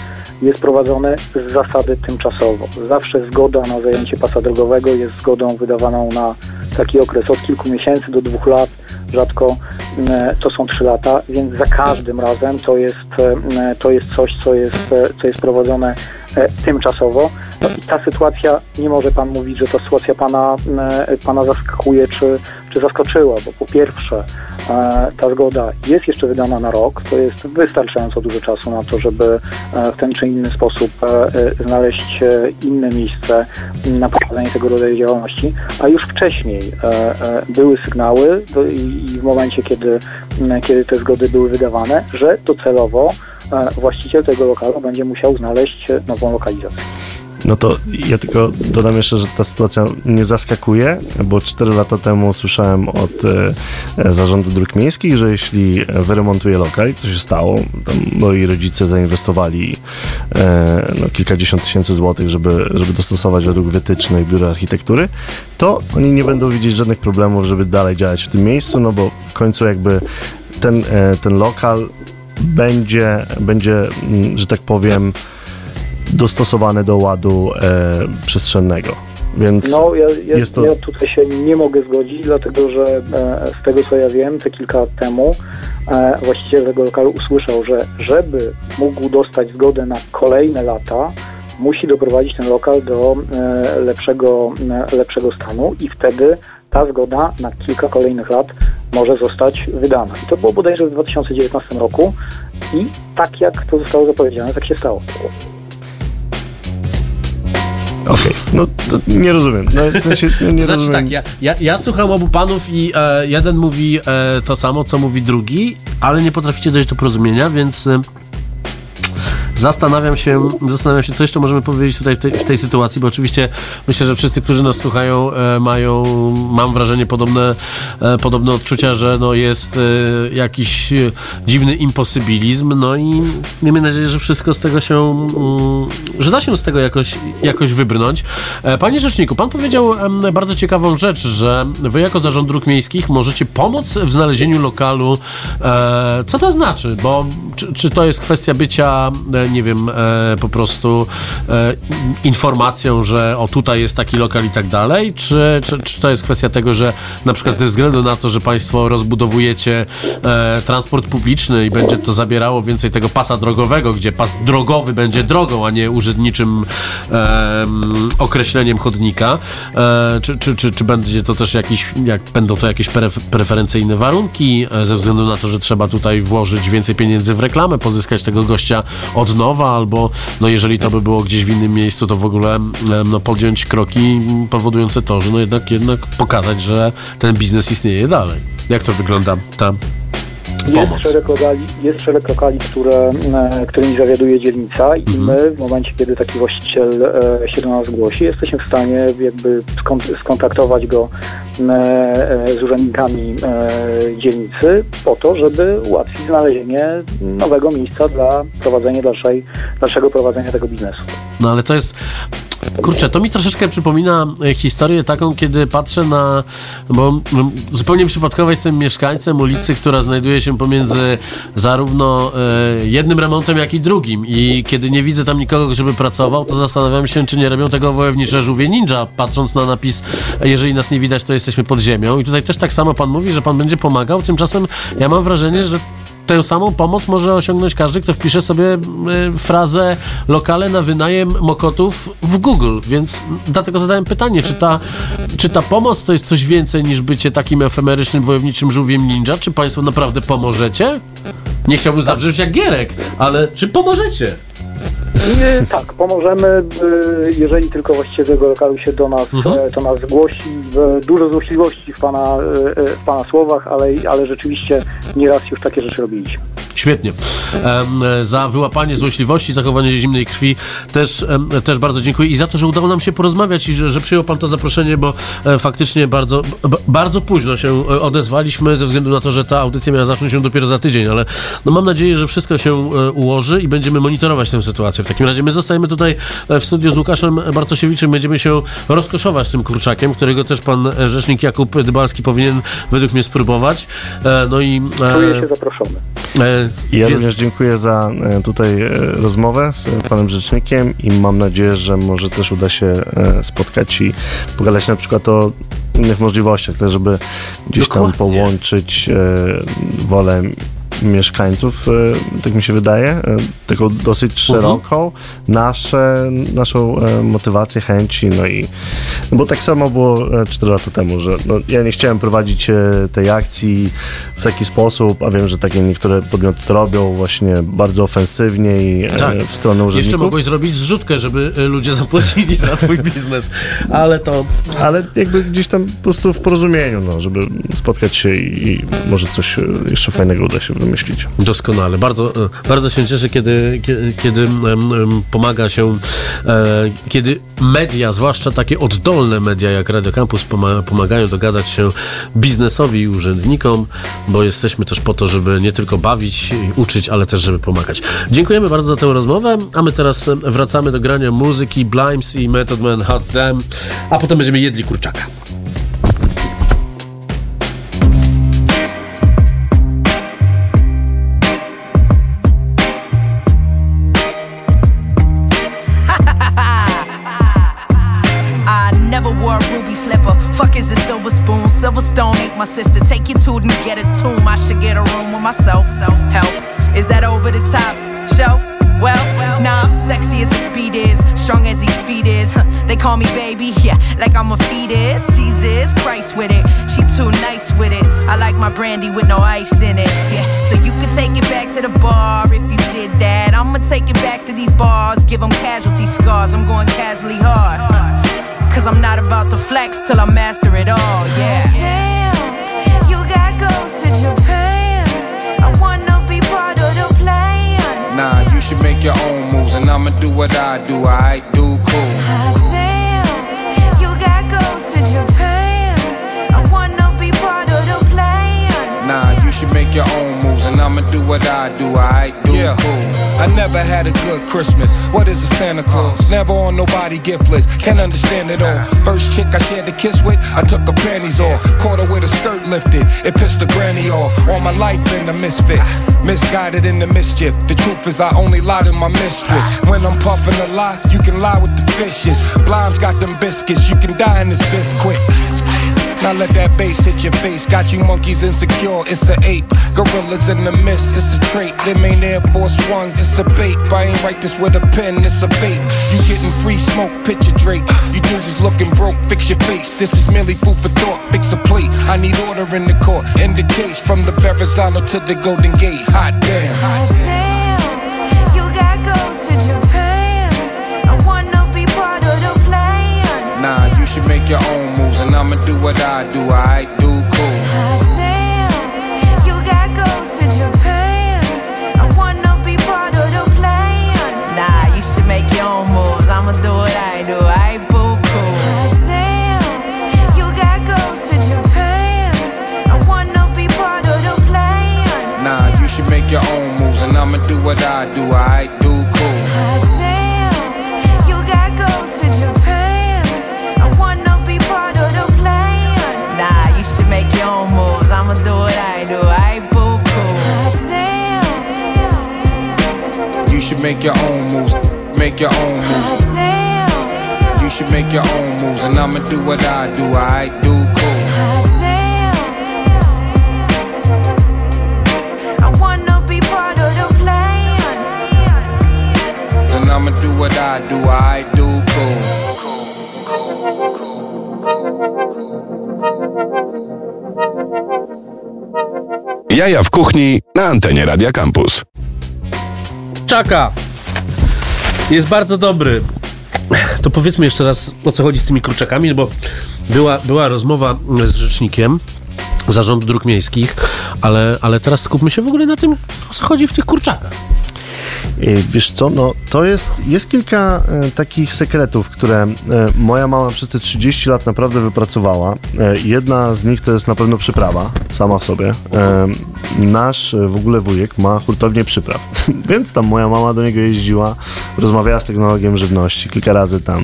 jest prowadzony z zasady tymczasowo. Zawsze zgoda na zajęcie pasa drogowego jest zgodą wydawaną na taki okres od kilku miesięcy do dwóch lat, rzadko e, to są trzy lata, więc za każdym razem to jest, e, to jest coś, co jest, co jest prowadzone tymczasowo. No i ta sytuacja, nie może Pan mówić, że ta sytuacja Pana, e, pana zaskakuje czy, czy zaskoczyła, bo po pierwsze e, ta zgoda jest jeszcze wydana na rok, to jest wystarczająco dużo czasu na to, żeby e, w ten czy inny sposób e, e, znaleźć e, inne miejsce na prowadzenie tego rodzaju działalności, a już wcześniej e, e, były sygnały do, i, w momencie, kiedy, kiedy te zgody były wydawane, że docelowo e, właściciel tego lokalu będzie musiał znaleźć e, nową lokalizację. No to ja tylko dodam jeszcze, że ta sytuacja mnie zaskakuje, bo 4 lata temu słyszałem od e, zarządu dróg miejskich, że jeśli wyremontuje lokal, co się stało, moi rodzice zainwestowali e, no, kilkadziesiąt tysięcy złotych, żeby, żeby dostosować według wytycznych biura architektury, to oni nie będą widzieć żadnych problemów, żeby dalej działać w tym miejscu, no bo w końcu jakby ten, e, ten lokal będzie, będzie, mm, że tak powiem, dostosowane do ładu e, przestrzennego. Więc No, ja, ja, jest to- ja tutaj się nie mogę zgodzić, dlatego że e, z tego co ja wiem, te kilka lat temu e, właściciel tego lokalu usłyszał, że żeby mógł dostać zgodę na kolejne lata, musi doprowadzić ten lokal do e, lepszego, e, lepszego stanu i wtedy ta zgoda na kilka kolejnych lat może zostać wydana. I to było bodajże w 2019 roku i tak jak to zostało zapowiedziane, tak się stało. okej, no to nie rozumiem. No, w sensie, no, nie Znaczy rozumiem. tak, ja, ja, ja słucham obu panów i e, jeden mówi e, to samo, co mówi drugi, ale nie potraficie dojść do porozumienia, więc e, zastanawiam się, zastanawiam się, co jeszcze możemy powiedzieć tutaj w tej, w tej sytuacji, bo oczywiście myślę, że wszyscy, którzy nas słuchają, e, mają, mam wrażenie, podobne, e, podobne odczucia, że no jest e, jakiś dziwny imposybilizm, no i miejmy nadzieję, że wszystko z tego się, mm, że da się z tego jakoś, jakoś wybrnąć. Panie Rzeczniku, pan powiedział bardzo ciekawą rzecz, że wy jako Zarząd Dróg Miejskich możecie pomóc w znalezieniu lokalu. Co to znaczy? Bo czy, czy to jest kwestia bycia, nie wiem, e, po prostu e, informacją, że o tutaj jest taki lokal i tak dalej, czy, czy, czy to jest kwestia tego, że na przykład ze względu na to, że państwo rozbudowujecie e, transport publiczny i będzie to zabierało więcej tego pasa drogowego, gdzie pas drogowy będzie drogą, a nie urzędniczym em, określeniem chodnika, czy, czy, czy, czy będzie to też jakiś, jak, będą to jakieś pref, preferencyjne warunki, ze względu na to, że trzeba tutaj włożyć więcej pieniędzy w reklamę, pozyskać tego gościa od nowa, albo no jeżeli to by było gdzieś w innym miejscu, to w ogóle no, podjąć kroki powodujące to, że no jednak, jednak pokazać, że ten biznes istnieje dalej. Jak to wygląda pomoc? Jest szereg lokali, jest szereg lokali które, e, którymi zawiaduje dzielnica i Mhm. my w momencie, kiedy taki właściciel e, się do nas zgłosi, jesteśmy w stanie jakby skon- skontaktować go e, z urzędnikami dzielnicy po to, żeby ułatwić znalezienie nowego miejsca dla prowadzenia dalszej, dalszego prowadzenia tego biznesu. No ale to jest. Kurczę, to mi troszeczkę przypomina e, historię taką, kiedy patrzę na. Bo mm, zupełnie przypadkowo jestem mieszkańcem ulicy, która znajduje się pomiędzy zarówno e, jednym remontem, jak i drugim. I kiedy nie widzę tam nikogo, żeby pracował, to zastanawiam się, czy nie robią tego wojownicze żółwie ninja, patrząc na napis, jeżeli nas nie widać, to jesteśmy pod ziemią. I tutaj też tak samo pan mówi, że pan będzie pomagał. Tymczasem ja mam wrażenie, że tę samą pomoc może osiągnąć każdy, kto wpisze sobie y, frazę lokale na wynajem mokotów w Google, więc dlatego zadałem pytanie, czy ta, czy ta pomoc to jest coś więcej niż bycie takim efemerycznym wojowniczym żółwiem ninja? Czy państwo naprawdę pomożecie? Nie chciałbym zabrzeć jak Gierek, ale czy pomożecie? Tak, pomożemy, y, jeżeli tylko właściciel tego lokalu się do nas, Mhm. e, do nas zgłosi. E, Dużo złośliwości w pana, e, e, w pana słowach, ale, ale rzeczywiście nieraz już takie rzeczy robiliśmy. Świetnie. Za wyłapanie złośliwości, zachowanie zimnej krwi też, też bardzo dziękuję i za to, że udało nam się porozmawiać i że, że przyjął pan to zaproszenie, bo e, faktycznie bardzo, bardzo późno się e, odezwaliśmy ze względu na to, że ta audycja miała zacząć się dopiero za tydzień, ale no mam nadzieję, że wszystko się e, ułoży i będziemy monitorować tę sytuację. W takim razie my zostajemy tutaj w studiu z Łukaszem Bartosiewiczem, będziemy się rozkoszować tym kurczakiem, którego też pan rzecznik Jakub Dybalski powinien według mnie spróbować. No i... Czuję się zaproszony. Ja również dziękuję za e, tutaj e, rozmowę z e, panem rzecznikiem i mam nadzieję, że może też uda się spotkać i pogadać na przykład o innych możliwościach, tak żeby gdzieś tam Dokładnie. połączyć e, wolę mieszkańców, e, tak mi się wydaje, e, taką dosyć szeroką, nasze, naszą e, motywację, chęci, no i bo tak samo było e, 4 lata temu, że no, ja nie chciałem prowadzić tej akcji w taki sposób, a wiem, że takie niektóre podmioty to robią właśnie bardzo ofensywnie i Tak. w stronę Jeszcze urzędników. mogłeś zrobić zrzutkę, żeby ludzie zapłacili za twój biznes, ale to Ale jakby gdzieś tam po prostu w porozumieniu, no, żeby spotkać się i, i może coś jeszcze fajnego uda się wymyślić. Doskonale. Bardzo, y, bardzo się cieszę, kiedy, kiedy, pomaga się, e, kiedy media, zwłaszcza takie oddolne media jak Radio Campus poma- pomagają dogadać się biznesowi i urzędnikom, bo jesteśmy też po to, żeby nie tylko bawić i uczyć, ale też żeby pomagać. Dziękujemy bardzo za tę rozmowę, a my teraz wracamy do grania muzyki Blimes i Method Man Hot Damn, a potem będziemy jedli kurczaka. Myself. Help. Is that over the top shelf? Well, nah, I'm sexy as his beat is, strong as his feet is. Huh, They call me baby, yeah, like I'm a fetus. Jesus Christ with it, she too nice with it. I like my brandy with no ice in it, yeah. So you can take it back to the bar if you did that. I'ma take it back to these bars, give them casualty scars. I'm going casually hard. Cause I'm not about to flex till I master it all, yeah. Do what I do, I do cool. Hot damn, you got Japan. I wanna be part of the plan. Nah, you should make your own I'ma do what I do, I do cool. I never had a good Christmas. What is a Santa Claus? Never on nobody gift list. Can't understand it all. First chick I shared a kiss with, I took her panties off. Caught her with a skirt lifted. It pissed the granny off. All my life been a misfit. Misguided in the mischief. The truth is I only lie to my mistress. When I'm puffing a lie, you can lie with the fishes. Blimes got them biscuits. You can die in this biscuit. Now let that bass hit your face. Got you monkeys insecure, it's a ape. Gorillas in the mist, it's a trait. Them ain't Air Force Ones, it's a bait. I ain't write this with a pen, it's a bait. You getting free smoke, picture Drake. You dudes looking broke, fix your face. This is merely food for thought, fix a plate. I need order in the court. In the case, from the Verrazano to the Golden Gate. Hot damn. Hot damn, what I do, I do what I do, I do cool. hot damn. I wanna be part of the plan. And I'ma do what I do, I do cool. Jaja w kuchni na antenie Radia Campus. Czaka. Jest bardzo dobry. To powiedzmy jeszcze raz, o co chodzi z tymi kurczakami, bo była, była rozmowa z rzecznikiem Zarządu Dróg Miejskich, ale, ale teraz skupmy się w ogóle na tym, o co chodzi w tych kurczakach. I Wiesz co, no to jest, jest kilka e, takich sekretów, które e, moja mama przez te 30 lat naprawdę wypracowała. E, jedna z nich to jest na pewno przyprawa, sama w sobie. E, nasz e, w ogóle wujek ma hurtownię przypraw, więc tam moja mama do niego jeździła, rozmawiała z technologiem żywności, kilka razy tam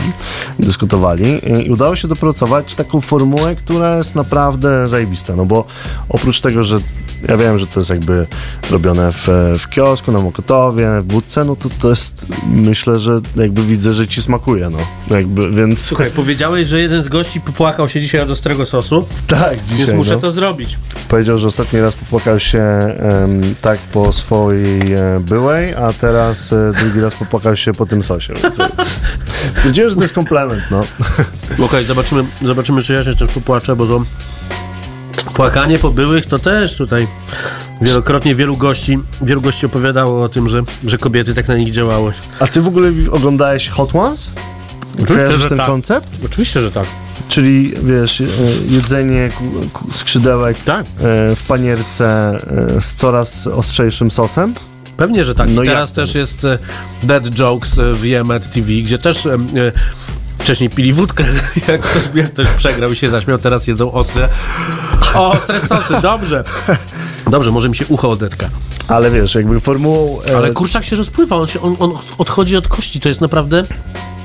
dyskutowali i udało się dopracować taką formułę, która jest naprawdę zajebista, no bo oprócz tego, że ja wiem, że to jest jakby robione w, w kiosku, na Mokotowie, w budce, no to to jest, myślę, że jakby widzę, że ci smakuje, no. Jakby, więc Słuchaj, powiedziałeś, że jeden z gości popłakał się dzisiaj od ostrego sosu, tak, dzisiaj, więc muszę no. to zrobić. Powiedział, że ostatni raz popłakał się tak po swojej e, byłej, a teraz e, drugi raz popłakał się po tym sosie. Więc, Stwierdziłem, że to jest komplement, no. Okej, zobaczymy, zobaczymy, czy ja się też popłaczę, bo to płakanie po byłych to też tutaj wielokrotnie wielu gości, wielu gości opowiadało o tym, że, że kobiety tak na nich działały. A ty w ogóle oglądałeś Hot Ones? Kojarzysz że ten tak. koncept? Oczywiście, że tak. Czyli, wiesz, e, jedzenie skrzydełek Tak. e, w panierce e, z coraz ostrzejszym sosem? Pewnie, że tak. I No teraz jak? też jest Dead Jokes w Yemet TV, gdzie też wcześniej pili wódkę, jak ktoś, jak ktoś przegrał i się zaśmiał, teraz jedzą ostre. O, ostre sosy, dobrze. Dobrze, może mi się ucho odetka. Ale wiesz, jakby formułą... e, Ale kurczak się rozpływa, on, się, on, on odchodzi od kości, to jest naprawdę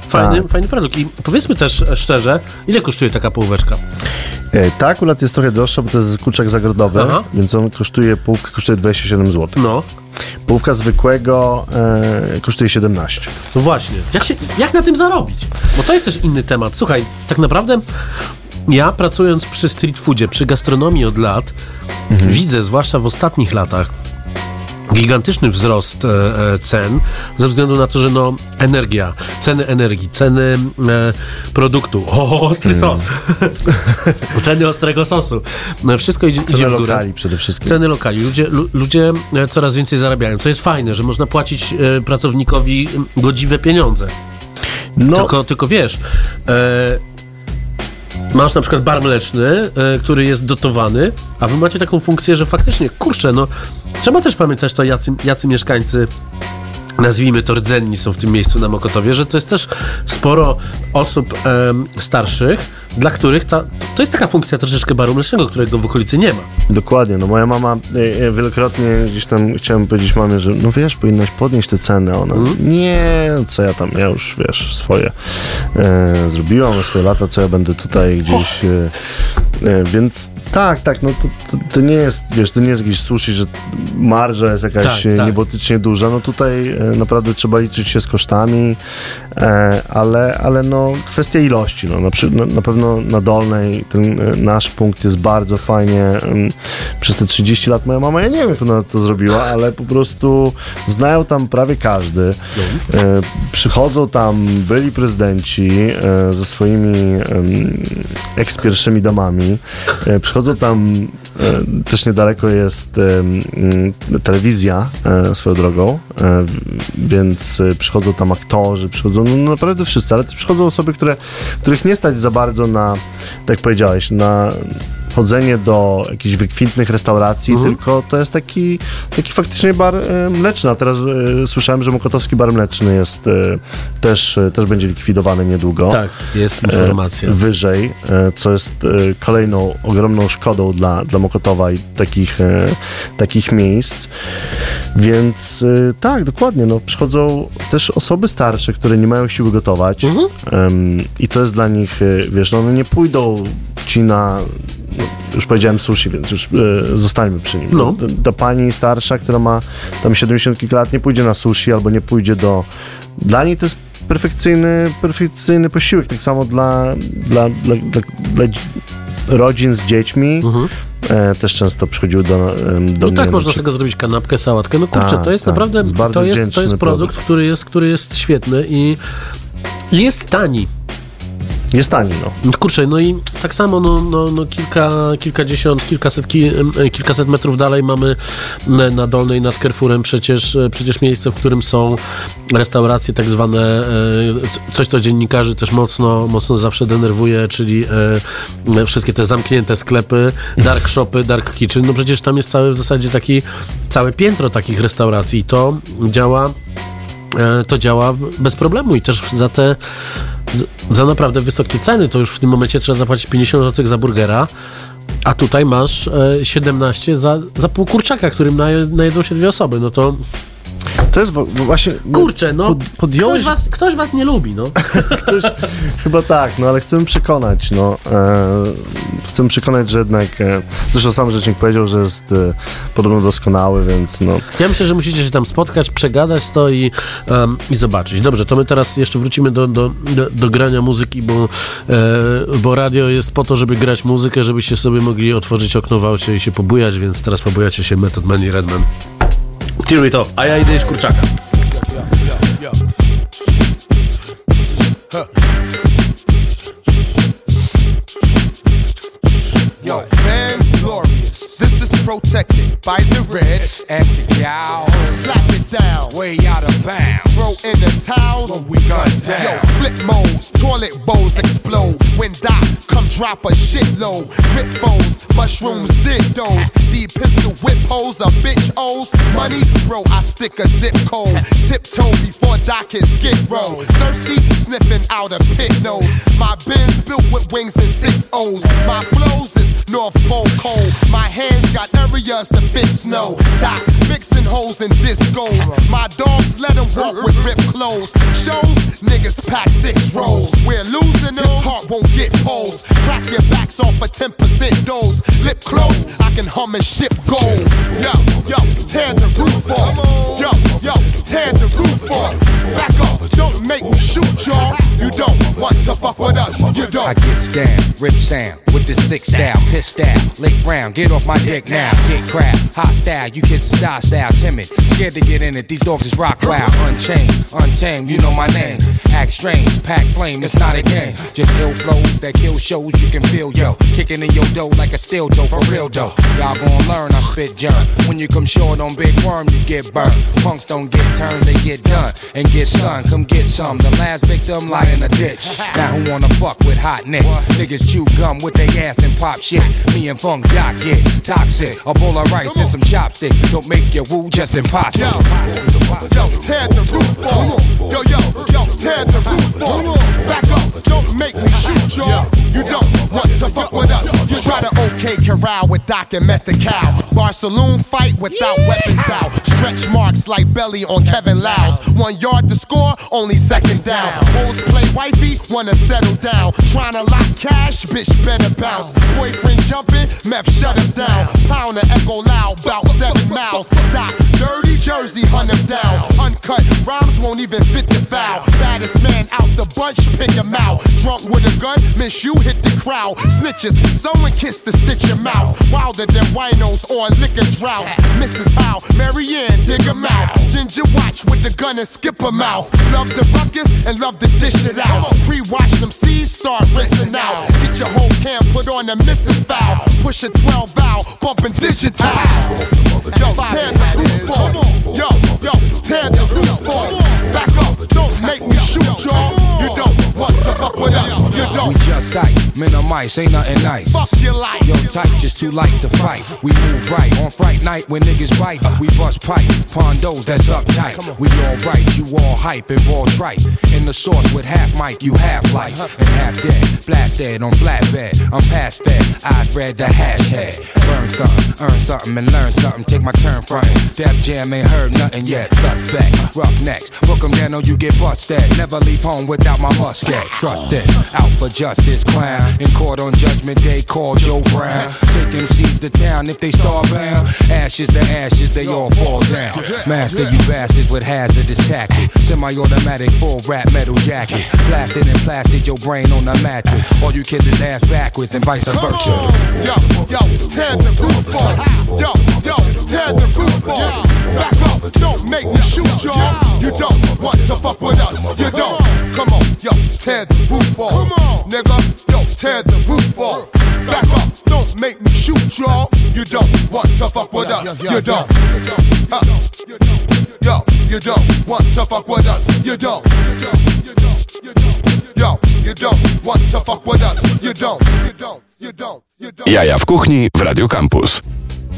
fajny, Tak. fajny produkt. I powiedzmy też szczerze, ile kosztuje taka połóweczka? e, ta akurat jest trochę droższa, bo to jest kurczak zagrodowy, Aha. więc on kosztuje, połówka kosztuje 27 zł. No, Połówka zwykłego e, kosztuje 17. no właśnie. Jak, się, jak na tym zarobić? Bo to jest też inny temat. Słuchaj, tak naprawdę ja pracując przy street foodzie, przy gastronomii od lat, widzę, zwłaszcza w ostatnich latach, gigantyczny wzrost e, e, cen ze względu na to, że no energia, ceny energii, ceny e, produktu, o, ostry sos, ceny ostrego sosu, no, wszystko idzie, idzie Ceny w górę. lokali przede wszystkim. Ceny lokali. Ludzie, lu, ludzie coraz więcej zarabiają, co jest fajne, że można płacić pracownikowi godziwe pieniądze. No, Tylko, tylko wiesz, e, masz na przykład bar mleczny, e, który jest dotowany, a wy macie taką funkcję, że faktycznie, kurczę, no trzeba też pamiętać to, jacy, jacy mieszkańcy nazwijmy to rdzenni są w tym miejscu na Mokotowie, że to jest też sporo osób starszych, dla których ta, to jest taka funkcja troszeczkę baru mlecznego, którego w okolicy nie ma. Dokładnie, no moja mama e, e, wielokrotnie gdzieś tam chciałem powiedzieć mamie, że no wiesz, powinnaś podnieść te ceny, ona nie, co ja tam, ja już wiesz, swoje e, zrobiłam, już swoje lata, co ja będę tutaj gdzieś, e, e, więc tak, tak, no to, to, to nie jest, wiesz, to nie jest jakiś sushi, że marża jest jakaś Tak, tak. niebotycznie duża, no tutaj e, naprawdę trzeba liczyć się z kosztami, ale, ale no kwestia ilości, no na, na, na pewno na Dolnej ten e, nasz punkt jest bardzo fajnie, em, przez te 30 lat moja mama, ja nie wiem jak ona to zrobiła, ale po prostu znają tam prawie każdy, e, przychodzą tam byli prezydenci e, ze swoimi eks-pierwszymi damami, przychodzą tam, też niedaleko jest mm, telewizja e, swoją drogą, e, więc e, przychodzą tam aktorzy, przychodzą no, naprawdę wszyscy, ale też przychodzą osoby, które, których nie stać za bardzo na, tak jak powiedziałeś, na chodzenie do jakichś wykwintnych restauracji, tylko to jest taki, taki faktycznie bar e, mleczny. A teraz e, słyszałem, że Mokotowski Bar Mleczny jest e, też, e, też będzie likwidowany niedługo. Tak, jest informacja. Wyżej, co jest kolejną ogromną szkodą dla, dla Mokotowa i takich, takich miejsc. Więc e, tak, dokładnie, no, przychodzą też osoby starsze, które nie mają siły gotować Em, i to jest dla nich, e, wiesz, no one nie pójdą ci na no, już powiedziałem sushi, więc już e, zostańmy przy nim. No. Ta, pani starsza, która ma tam 70 kilka lat, nie pójdzie na sushi albo nie pójdzie do... Dla niej to jest perfekcyjny, perfekcyjny posiłek, tak samo dla, dla, dla, dla, dla dzi- rodzin z dziećmi. E, też często przychodziły do, do No tak, na można z tego zrobić kanapkę, sałatkę. No kurczę, Tak, to jest tak. naprawdę, to jest, to jest produkt, produkt. który jest, który jest świetny i jest tani. Jest tani, no. No Kurczę, no i tak samo no, no, no kilka, kilkadziesiąt, kilkaset, ki, em, kilkaset metrów dalej mamy na- Dolnej nad Carrefourem przecież, e, przecież miejsce, w którym są restauracje tak zwane, e, coś co dziennikarzy też mocno, mocno zawsze denerwuje, czyli e, wszystkie te zamknięte sklepy, dark shopy, dark kitchen, no przecież tam jest cały w zasadzie taki, całe piętro takich restauracji i to działa e, to działa bez problemu i też za te za naprawdę wysokie ceny, to już w tym momencie trzeba zapłacić 50 zł za burgera, a tutaj masz e, 17 za, za pół kurczaka, którym naje, najedzą się dwie osoby, no to To jest właśnie... kurczę, no pod- podjąłeś ktoś, was, ktoś was nie lubi, no. Ktoś, chyba tak, no ale chcemy przekonać, no. E, chcemy przekonać, że jednak, e, zresztą sam rzecznik powiedział, że jest e, podobno doskonały, więc no. Ja myślę, że musicie się tam spotkać, przegadać to i, i zobaczyć. Dobrze, to my teraz jeszcze wrócimy do, do, do, do grania muzyki, bo, e, bo radio jest po to, żeby grać muzykę, żebyście sobie mogli otworzyć okno w aucie i się pobujać, więc teraz pobujacie się Method Man i Redman. Tear it off, a ja idę jeść kurczaka. Yo, man, glorious. This is protected by the red. Anti-cow, Slap it down. way out of bounds. Throw in the towels. When we gun down. Yo, flip modes, toilet bowls explode. When Doc come drop a shitload. Grip foes, mushrooms, dig those. D pistol whip holes, a bitch O's. Money, bro, I stick a zip code. Tiptoe before Doc hit skid row. Thirsty, sniffing out a pit nose. My bins built with wings and six O's. My flows is North Pole cold. My hands got areas to fit snow. Doc mixing holes and discos. My dogs let them walk with ripped clothes. Shows niggas pack six rows. We're losing this heart won't get holes. Crack your backs off a 10% dose. Lip close, I can hum and ship gold. Yo, yo, tear the roof off. Yo, yo, tear the roof off. Back up, don't make me shoot y'all. You don't want to fuck with us, you don't. I get down, rip sound with this thick style, pissed out, lick round, get off my dick now, get crap, hot style, you kids is style style, timid, scared to get in it, these dogs is rock wild, unchained, untamed, you know my name, Act strange, pack flame, it's not a game. Just ill flows that kill shows you can feel, yo. Kicking in your dough like a steel dough for real dough. Y'all gon' learn, I spit germ. When you come short on big worm, you get burned. Punks don't get turned, they get done. And get sun, come get some. The last victim lie in a ditch. Now who wanna fuck with hot neck? Niggas chew gum with their ass and pop shit. Me and Funk Doc get toxic. A bowl of rice and some chopsticks. Don't make your woo just impossible. Yo, yo, tear the roof off. Yo, yo, yo, tear the roof off. Back up, don't make me shoot y'all. You don't want to fuck with us. You try to OK corral with Doc and Method Cow. Bar saloon fight without weapons out. Stretch marks like belly on Kevin Lyles. One yard to score, only second down. Bulls play wifey, wanna settle down. Trying to lock cash, bitch better bounce. Boyfriend jumping, meth shut him down. Pound the echo loud, bout seven miles. Doc, dirty jersey, hunt him down. Uncut rhymes won't even fit the foul. Baddest man out the bunch, pick him out. Drunk with a gun, miss you hit the crowd. Snitches, someone kiss to stitch your mouth. Wilder than winos or liquor droughts. Mrs. Howe, Marianne, dig him out. Ginger watch with the gun and skip him out. Love the ruckus and love to dish it out. Pre-watch them seeds start rinsing out. Get your whole camp put on a missing foul. Push a 12 valve, bumping digital. Yo, tear the roof off. Yo, yo, tear the roof off. Back up, don't make me shoot y'all. You don't want to fuck with us. You don't. We just tight, minimize, ain't nothing nice. Fuck your life. Yo, tight, just too light to fight. We move right on fright night when niggas bite. We bust pipe, pondos that's uptight. We all right, you all hype and all trite. In the sauce with half mic, you half life uh-huh. and half dead. Blast dead on flatbed. I'm past that. Eyes red, the hash head. Burn something, earn something, and learn something. Take my turn frontin'. Def Jam ain't heard nothing yet. Suspect, rough necks. Book 'em down or you get busted. Never leave home without my musket. Trust it. Out for justice, clown. In court on judgment day, call Joe Brown. Take MCs to town if they starbound. Ashes to ashes, they all fall down. Master you bastards with hazardous tactics. Semi-automatic full rap metal jacket. Blasted and plastic your brain on the mattress. All you kids is ass backwards and vice versa. Yo, yo, tear the roof off. Yo, yo, tear the roof off. Back up, don't make me shoot y'all. You don't want to fuck with. You don't. Come on, yo, tear the roof off. Come on, nigga, yo, tear the roof off. Back up, don't make me shoot y'all. You don't want to fuck with us. You don't. Huh. Yo, you don't want to fuck with us. You don't. Yo, you don't want to fuck with us. You don't. You don't. You don't. You don't. Jaja w kuchni w Radio Campus.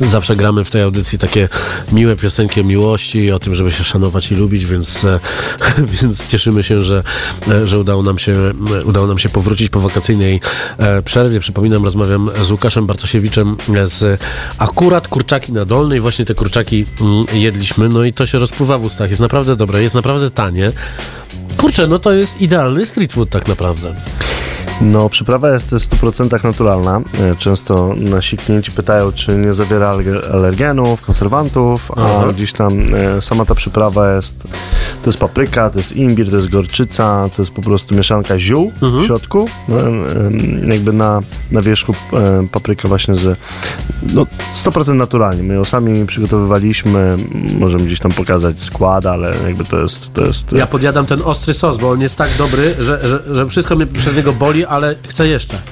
Zawsze gramy w tej audycji takie miłe piosenki o miłości o tym, żeby się szanować i lubić, więc, e, więc cieszymy się, że, e, że udało, nam się, e, udało nam się powrócić po wakacyjnej przerwie. Przypominam, rozmawiam z Łukaszem Bartosiewiczem z akurat kurczaki na dolnej. Właśnie te kurczaki mm, jedliśmy, no i to się rozpływa w ustach. Jest naprawdę dobre, jest naprawdę tanie. Kurczę, no to jest idealny street food tak naprawdę. No, przyprawa jest w 100% naturalna. E, Często nasi klienci pytają, czy nie zawiera alerge- alergenów, konserwantów, a Aha. gdzieś tam e, sama ta przyprawa jest, to jest papryka, to jest imbir, to jest gorczyca, to jest po prostu mieszanka ziół w środku. No, jakby na, na wierzchu e, papryka właśnie z, no 100% naturalnie. My ją sami przygotowywaliśmy, możemy gdzieś tam pokazać skład, ale jakby to jest, to jest Ja podjadam ten ostry sos, bo on jest tak dobry, że, że, że wszystko mnie przez niego boli, ale chcę jeszcze.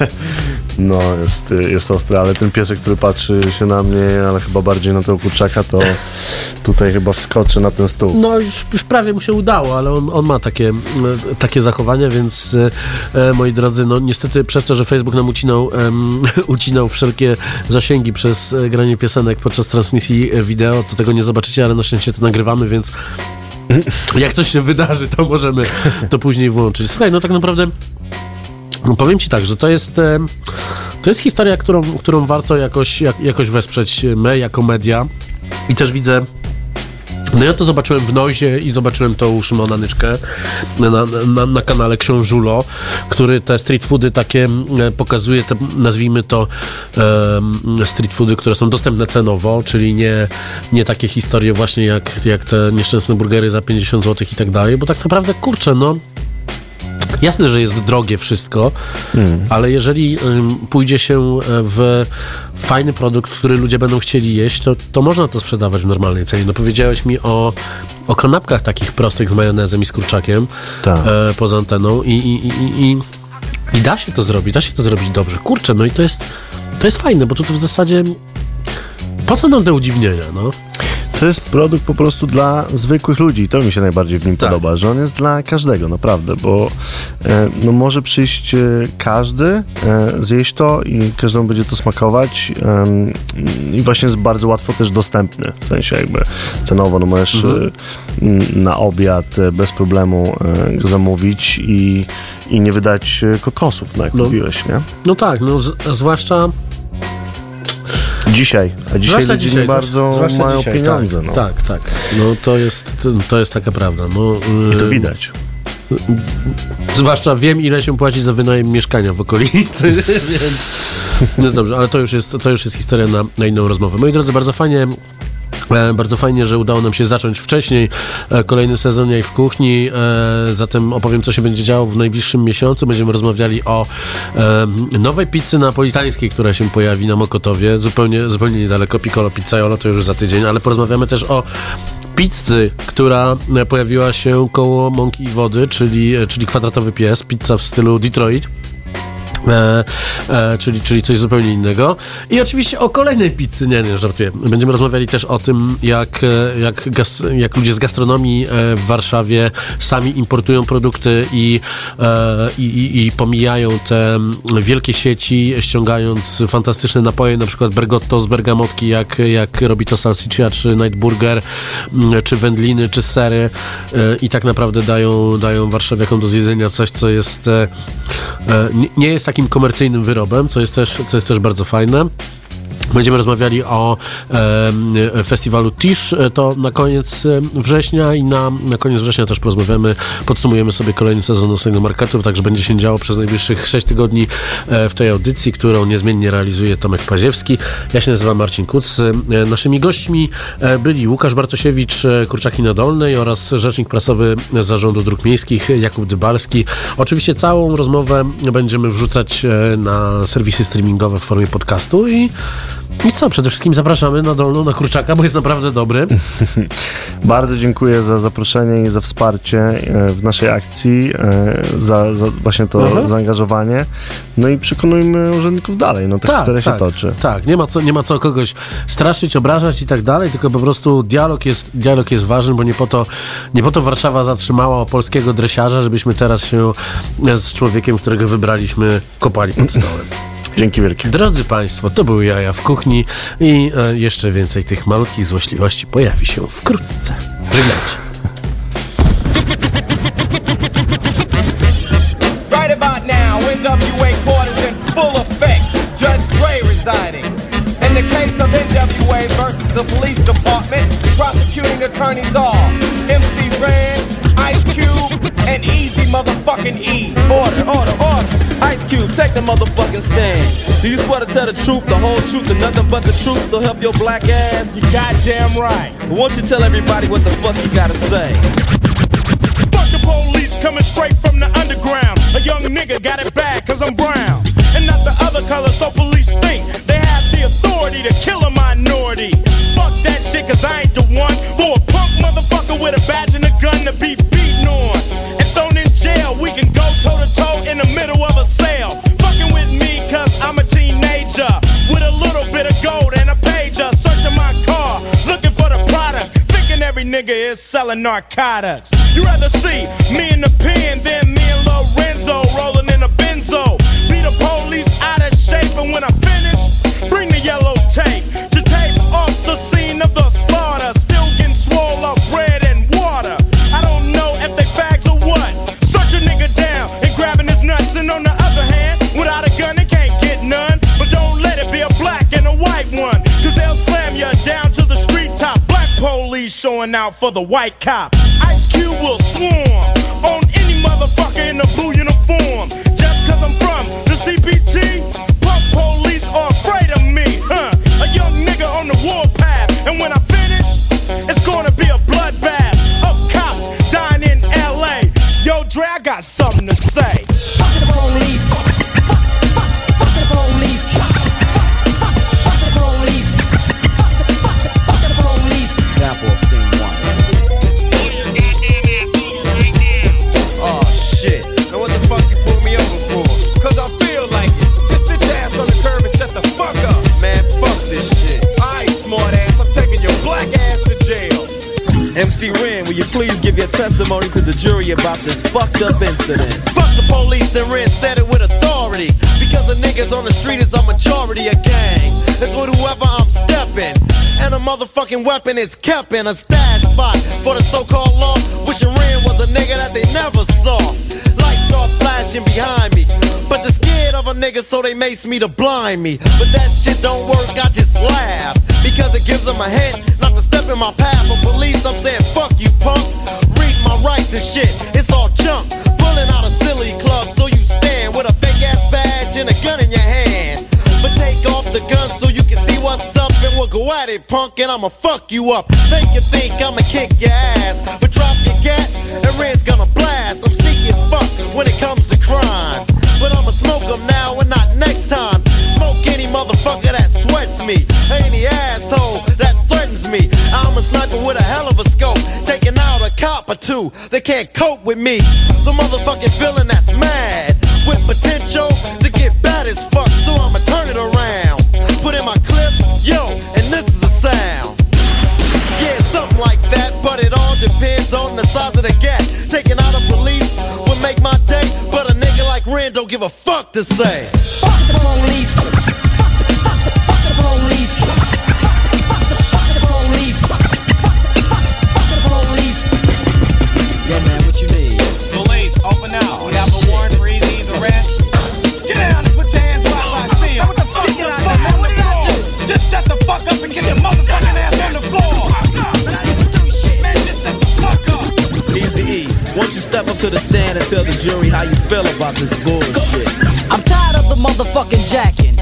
No, jest, jest ostry, ale ten piesek, który patrzy się na mnie, ale chyba bardziej na tego kurczaka, to tutaj chyba wskoczy na ten stół. No już, już prawie mu się udało, ale on, on ma takie, takie zachowania, więc e, moi drodzy, no niestety przez to, że Facebook nam ucinał, em, ucinał wszelkie zasięgi przez e, granie piosenek podczas transmisji e, wideo, to tego nie zobaczycie, ale na szczęście to nagrywamy, więc jak coś się wydarzy, to możemy to później włączyć. Słuchaj, no tak naprawdę no powiem ci tak, że to jest, e, to jest historia, którą, którą warto jakoś, jak, jakoś wesprzeć my jako media i też widzę no ja to zobaczyłem w Nozie i zobaczyłem to u Szymona Nyczkę na, na, na kanale Książulo, który te street foody takie mm, pokazuje, te, nazwijmy to em, street foody, które są dostępne cenowo, czyli nie, nie takie historie właśnie jak, jak te nieszczęsne burgery za 50 zł i tak dalej, bo tak naprawdę kurczę, no Jasne, że jest drogie wszystko, ale jeżeli ym, pójdzie się e, w fajny produkt, który ludzie będą chcieli jeść, to, to można to sprzedawać w normalnej cenie. No powiedziałeś mi o, o kanapkach takich prostych z majonezem i z kurczakiem Tak. e, poza anteną i, i, i, i, i da się to zrobić, da się to zrobić dobrze. Kurczę, no i to jest, to jest fajne, bo tu, tu w zasadzie po co nam te udziwnienia, no? To jest produkt po prostu dla zwykłych ludzi i to mi się najbardziej w nim Tak. podoba, że on jest dla każdego, naprawdę, bo e, no może przyjść e, każdy, e, zjeść to i każdemu będzie to smakować i właśnie jest bardzo łatwo też dostępny, w sensie jakby cenowo, no możesz Mhm. e, na obiad e, bez problemu e, go zamówić i, i nie wydać e, kokosów, no jak No. mówiłeś, nie? No tak, no z, zwłaszcza Dzisiaj, a dzisiaj Zwłaszcza ludzie dzisiaj, nie bardzo zwłaszcza mają dzisiaj, pieniądze, tak, no. Tak, tak. No to jest, to jest taka prawda. No, I to widać. Zwłaszcza wiem, ile się płaci za wynajem mieszkania w okolicy, więc no dobrze, ale to już jest, to już jest historia na, na inną rozmowę. Moi drodzy, bardzo fajnie. E, Bardzo fajnie, że udało nam się zacząć wcześniej e, kolejny sezon Jaj w Kuchni. e, Zatem opowiem, co się będzie działo w najbliższym miesiącu. Będziemy rozmawiali o nowej pizzy napolitańskiej, która się pojawi na Mokotowie, zupełnie, zupełnie niedaleko. Piccolo Pizzaiolo to już za tydzień, ale porozmawiamy też o pizzy, która pojawiła się koło Mąki i Wody, czyli, czyli kwadratowy pies, pizza w stylu Detroit. E, e, czyli, czyli coś zupełnie innego. I oczywiście o kolejnej pizzy, nie, nie, żartuję. Będziemy rozmawiali też o tym, jak, e, jak, gas, jak ludzie z gastronomii e, w Warszawie sami importują produkty i, e, i, i, pomijają te wielkie sieci, ściągając fantastyczne napoje, na przykład Bergotto z bergamotki, jak, jak robi to Salsiccia, czy Nightburger, czy wędliny, czy sery e, i tak naprawdę dają, dają warszawiakom do zjedzenia coś, co jest nie- jest takim komercyjnym wyrobem, co jest też, co jest też bardzo fajne. Będziemy rozmawiali o e, festiwalu Tisz, to na koniec września i na, na koniec września też porozmawiamy, podsumujemy sobie kolejny sezon nocnego marketu, także będzie się działo przez najbliższych 6 tygodni e, w tej audycji, którą niezmiennie realizuje Tomek Paziewski. Ja się nazywam Marcin Kuc. E, Naszymi gośćmi e, byli Łukasz Bartosiewicz, Kurczaki na Dolnej oraz rzecznik prasowy Zarządu Dróg Miejskich Jakub Dybalski. Oczywiście całą rozmowę będziemy wrzucać na serwisy streamingowe w formie podcastu i i co, przede wszystkim zapraszamy na Dolną, na Kurczaka, bo jest naprawdę dobry. Bardzo dziękuję za zaproszenie i za wsparcie e, w naszej akcji, e, za, za właśnie to Mhm. zaangażowanie. No i przekonujmy urzędników dalej, no ta historia się toczy. Tak, nie ma, co, nie ma co kogoś straszyć, obrażać i tak dalej, tylko po prostu dialog jest, dialog jest ważny, bo nie po, to, nie po to Warszawa zatrzymała polskiego dresiarza, żebyśmy teraz się z człowiekiem, którego wybraliśmy, kopali pod stołem. Dzięki wielkie. Drodzy Państwo, to były jaja w kuchni i e, jeszcze więcej tych malutkich złośliwości pojawi się wkrótce. Żegnajcie. Right about now, NWA court is in full effect. Judge Dre residing. In the case of NWA versus the police department, prosecuting attorneys are MC Ren, Ice Cube, and Easy motherfucking E. Order, order, order. Cube, take the motherfucking stand. Do you swear to tell the truth, the whole truth, and nothing but the truth, so help your black ass? You goddamn right. Won't you tell everybody what the fuck you gotta say? Fuck the police coming straight from the underground. A young nigga got it bad cause I'm brown. Nigga is selling narcotics. You rather see me in the pen than me and Lorenzo rolling in a benzo. Be the police out of shape, and when I finish, showing out for the white cop. Ice Cube will swarm on any motherfucker in a blue uniform. Just cause I'm from the CPT, punk police are afraid of me, huh? A young nigga on the warpath, and when I finish, it's gonna be a bloodbath of cops dying in LA. Yo, Dre, I got something to say. MC Ren, will you please give your testimony to the jury about this fucked up incident? Fuck the police and Ren said it with authority. Because the niggas on the street is a majority of gang. It's with whoever motherfucking weapon is kept in a stash spot for the so-called law. Wishing Ren was a nigga that they never saw. Lights start flashing behind me. But they're scared of a nigga, so they mace me to blind me. But that shit don't work, I just laugh. Because it gives them a hint not to step in my path. For police, I'm saying, fuck you, punk. Read my rights and shit, it's all junk. Pulling out a silly club, so you stand with a fake ass badge and a gun in your hand. But take off the gun so go at it, punk, and I'ma fuck you up. Make you think I'ma kick your ass, but drop your gat, and Red's gonna blast. I'm sneaky as fuck when it comes to crime. But I'ma smoke 'em now and not next time. Smoke any motherfucker that sweats me, any asshole that threatens me. I'm a sniper with a hell of a scope, taking out a cop or two. They can't cope with me. The motherfucking villain that's mad with potential the size of the gap. Taking out a police would make my day, but a nigga like Ren don't give a fuck to say. The. Fuck the police. To the stand and tell the jury how you feel about this bullshit? I'm tired of the motherfucking jacking.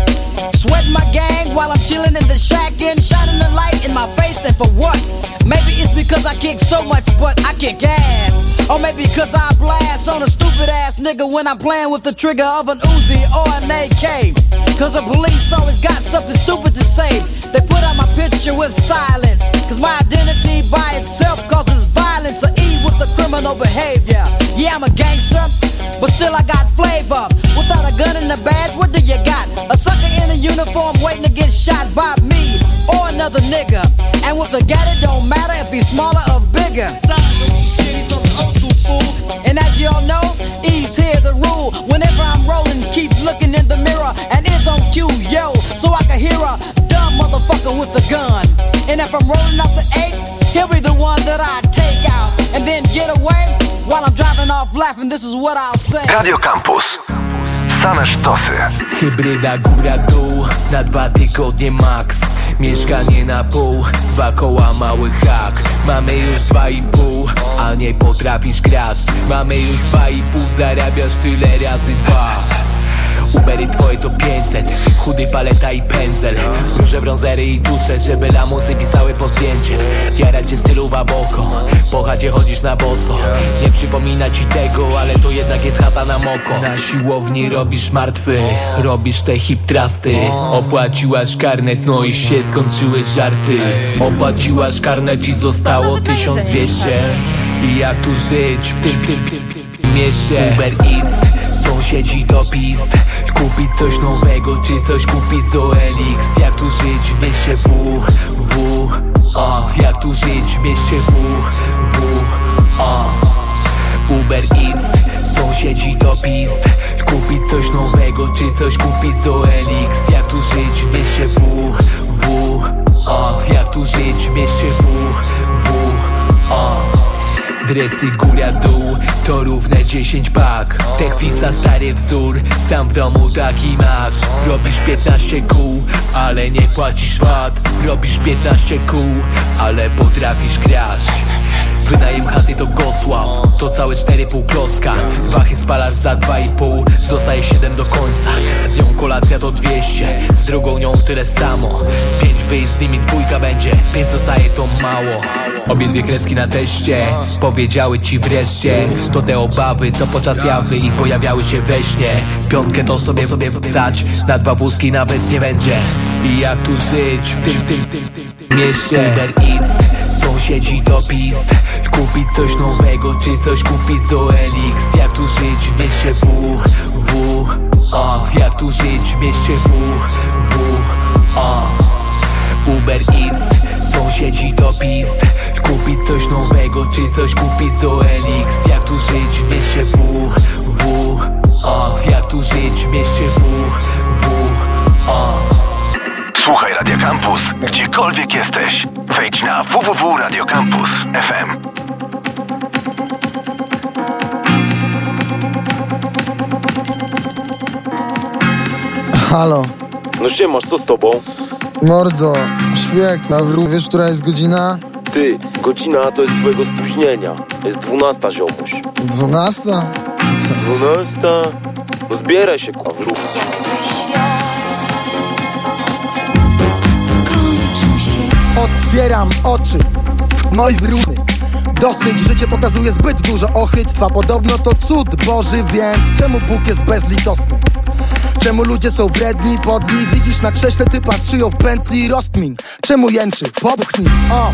Sweating my gang while I'm chilling in the shack and shining the light in my face, and for what? Maybe it's because I kick so much, but I kick ass. Or maybe because I blast on a stupid ass nigga when I'm playing with the trigger of an Uzi or an AK. Cause the police always got something stupid to say. They put out my picture with silence. Cause my identity by itself causes violence or E with the criminal behavior. Yeah, I'm a gangster, but still I got flavor. Without a gun and a badge, what do you got? A sucker in a uniform waiting to get shot by me or another nigga. And with a gat, it don't matter if he's smaller or bigger. And as y'all know, E's here the rule. Whenever I'm rolling, keep looking in the mirror and it's on cue, yo, so I can hear a dumb motherfucker with a gun. And if I'm rolling up the eight, he'll be the one that I take out and then get away Radio Campus. Same sztosy. Hybryda góra-dół na dwa tygodnie max Mieszkanie na pół, dwa koła mały hak. Mamy już dwa i pół, a nie potrafisz kraść Mamy już dwa i pół, zarabiasz tyle razy dwa Ubery twoje to 500 Chudy paleta i pędzel. Róże brązery i dusze Żeby lamusy pisały po zdjęcie Jara cię stylu boko Po chacie chodzisz na boso. Nie przypomina ci tego Ale to jednak jest chata na moko. Na siłowni robisz martwy. Robisz te hip trusty Opłaciłaś karnet No i się skończyły żarty. Opłaciłaś karnet i zostało 1200 I jak tu żyć w tym, w tym, w tym, w tym, w tym mieście? Uber Eats Sąsiedzi to pis Kupić coś nowego czy coś kupić z OLX Jak tu żyć w mieście W, W, o? Jak tu żyć w mieście W, W, o? Uber Eats Sąsiedzi to pis Kupić coś nowego czy coś kupić z OLX Jak tu żyć w mieście W, W, o? Jak tu żyć w mieście W, W, o Dresy góra-dół to równe 10 pak Techflisa stary wzór, sam w domu taki masz Robisz 15 kół, ale nie płacisz VAT. Robisz 15 kół, ale potrafisz kraść Wynajem chaty to Gocław. To całe 4,5 klocka. Wachy spalasz za 2,5 Zostaje 7 do końca. Z nią kolacja to 200 Z drugą nią tyle samo. 5 wyjść z nimi dwójka będzie Więc zostaje to mało. Obie krecki na teście Powiedziały ci wreszcie. To te obawy, co podczas jawy I pojawiały się we śnie. Piątkę to sobie sobie wpisać Na dwa wózki nawet nie będzie. I jak tu żyć w tym, tym, tym, tym, tym mieście? Uber Eats, sąsiedzi to PiS. Kupić coś nowego, czy coś kupić z OLX Jak tu żyć w mieście W, W, A Jak tu żyć w mieście W, W, A Uber Eats, sąsiedzi to PiS. Kupić coś nowego, czy coś kupić z OLX Halo, No siemasz, co z tobą? mordo, szpieg, Pawlu, wiesz, która jest godzina? Ty, godzina to jest twojego spóźnienia. Jest dwunasta, ziomuś. Dwunasta? Dwunasta? No zbieraj się, kurwa. Otwieram oczy w moj wróny Dosyć, życie pokazuje zbyt dużo ochyctwa Podobno to cud Boży, więc czemu Bóg jest bezlitosny? Czemu ludzie są wredni, podli? Widzisz na krześle typa z szyją w pętli rozkmin Czemu jęczy? Popchnij, o!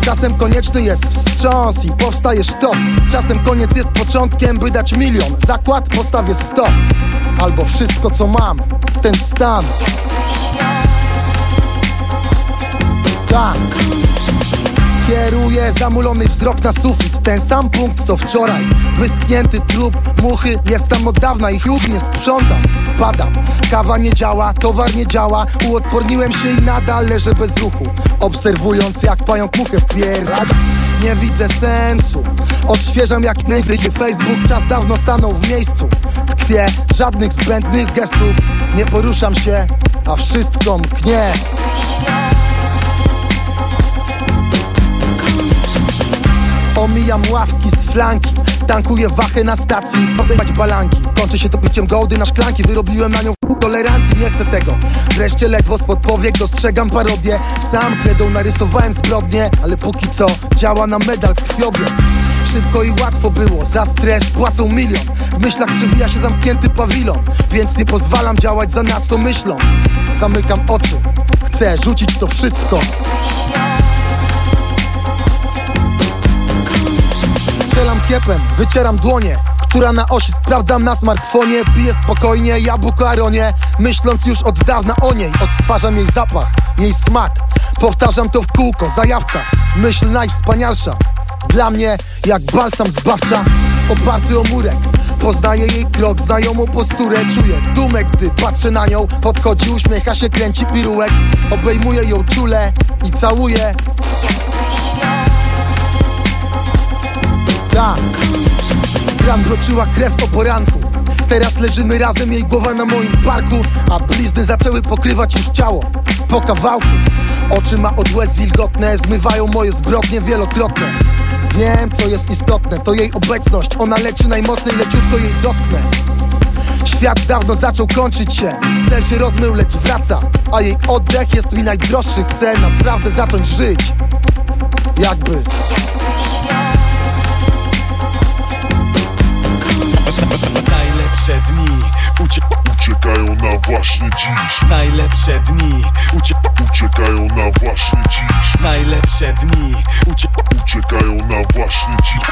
Czasem konieczny jest wstrząs i powstaje sztos Czasem koniec jest początkiem, by dać milion Zakład postawię sto Albo wszystko co mam, ten stan Tak Kieruję zamulony wzrok na sufit. Ten sam punkt co wczoraj. Wyschnięty trup, muchy. Jest tam od dawna ich już nie sprzątam. Spadam, kawa nie działa, towar nie działa. Uodporniłem się i nadal leżę bez ruchu. Obserwując jak pająk muchę wpierdala Nie widzę sensu. Odświeżam jak najdygie Facebook. Czas dawno stanął w miejscu. Tkwię, żadnych zbędnych gestów. Nie poruszam się, a wszystko mknie Omijam ławki z flanki. Tankuję wachę na stacji Obejmować balanki. Kończy się to piciem gołdy na szklanki. Wyrobiłem na nią tolerancji, nie chcę tego. Wreszcie ledwo spod powiek dostrzegam parodię. Sam kredą narysowałem zbrodnie Ale póki co działa na medal krwiobieg. Szybko i łatwo było, za stres płacą milion. W myślach przewija się zamknięty pawilon Więc nie pozwalam działać za nadto myślą. Zamykam oczy, chcę rzucić to wszystko Strzelam kiepem, wycieram dłonie która na osi sprawdzam na smartfonie. Piję spokojnie, jabłko aronie Myśląc już od dawna o niej. Odtwarzam jej zapach, jej smak. Powtarzam to w kółko, zajawka. Myśl najwspanialsza. Dla mnie jak balsam zbawcza. Oparty o murek Poznaję jej krok, znajomą posturę. Czuję dumę, gdy patrzę na nią. Podchodzi, uśmiecha się, kręci pirułek Obejmuję ją czule i całuję Tak. Z ran wroczyła krew o poranku. Teraz leżymy razem, jej głowa na moim barku A blizny zaczęły pokrywać już ciało. Po kawałku. Oczy ma od łez wilgotne Zmywają moje zbrodnie wielokrotne. Wiem, co jest istotne To jej obecność. Ona leci najmocniej, leciutko jej dotknę. Świat dawno zaczął kończyć się. Cel się rozmył, lecz wraca. A jej oddech jest mi najdroższy. Chcę naprawdę zacząć żyć. Jakby Najlepsze dni. Ucie uciekają na właśnie dziś. Najlepsze dni. Ucie uciekają na właśnie dziś. Najlepsze dni. Ucie uciekają na właśnie dziś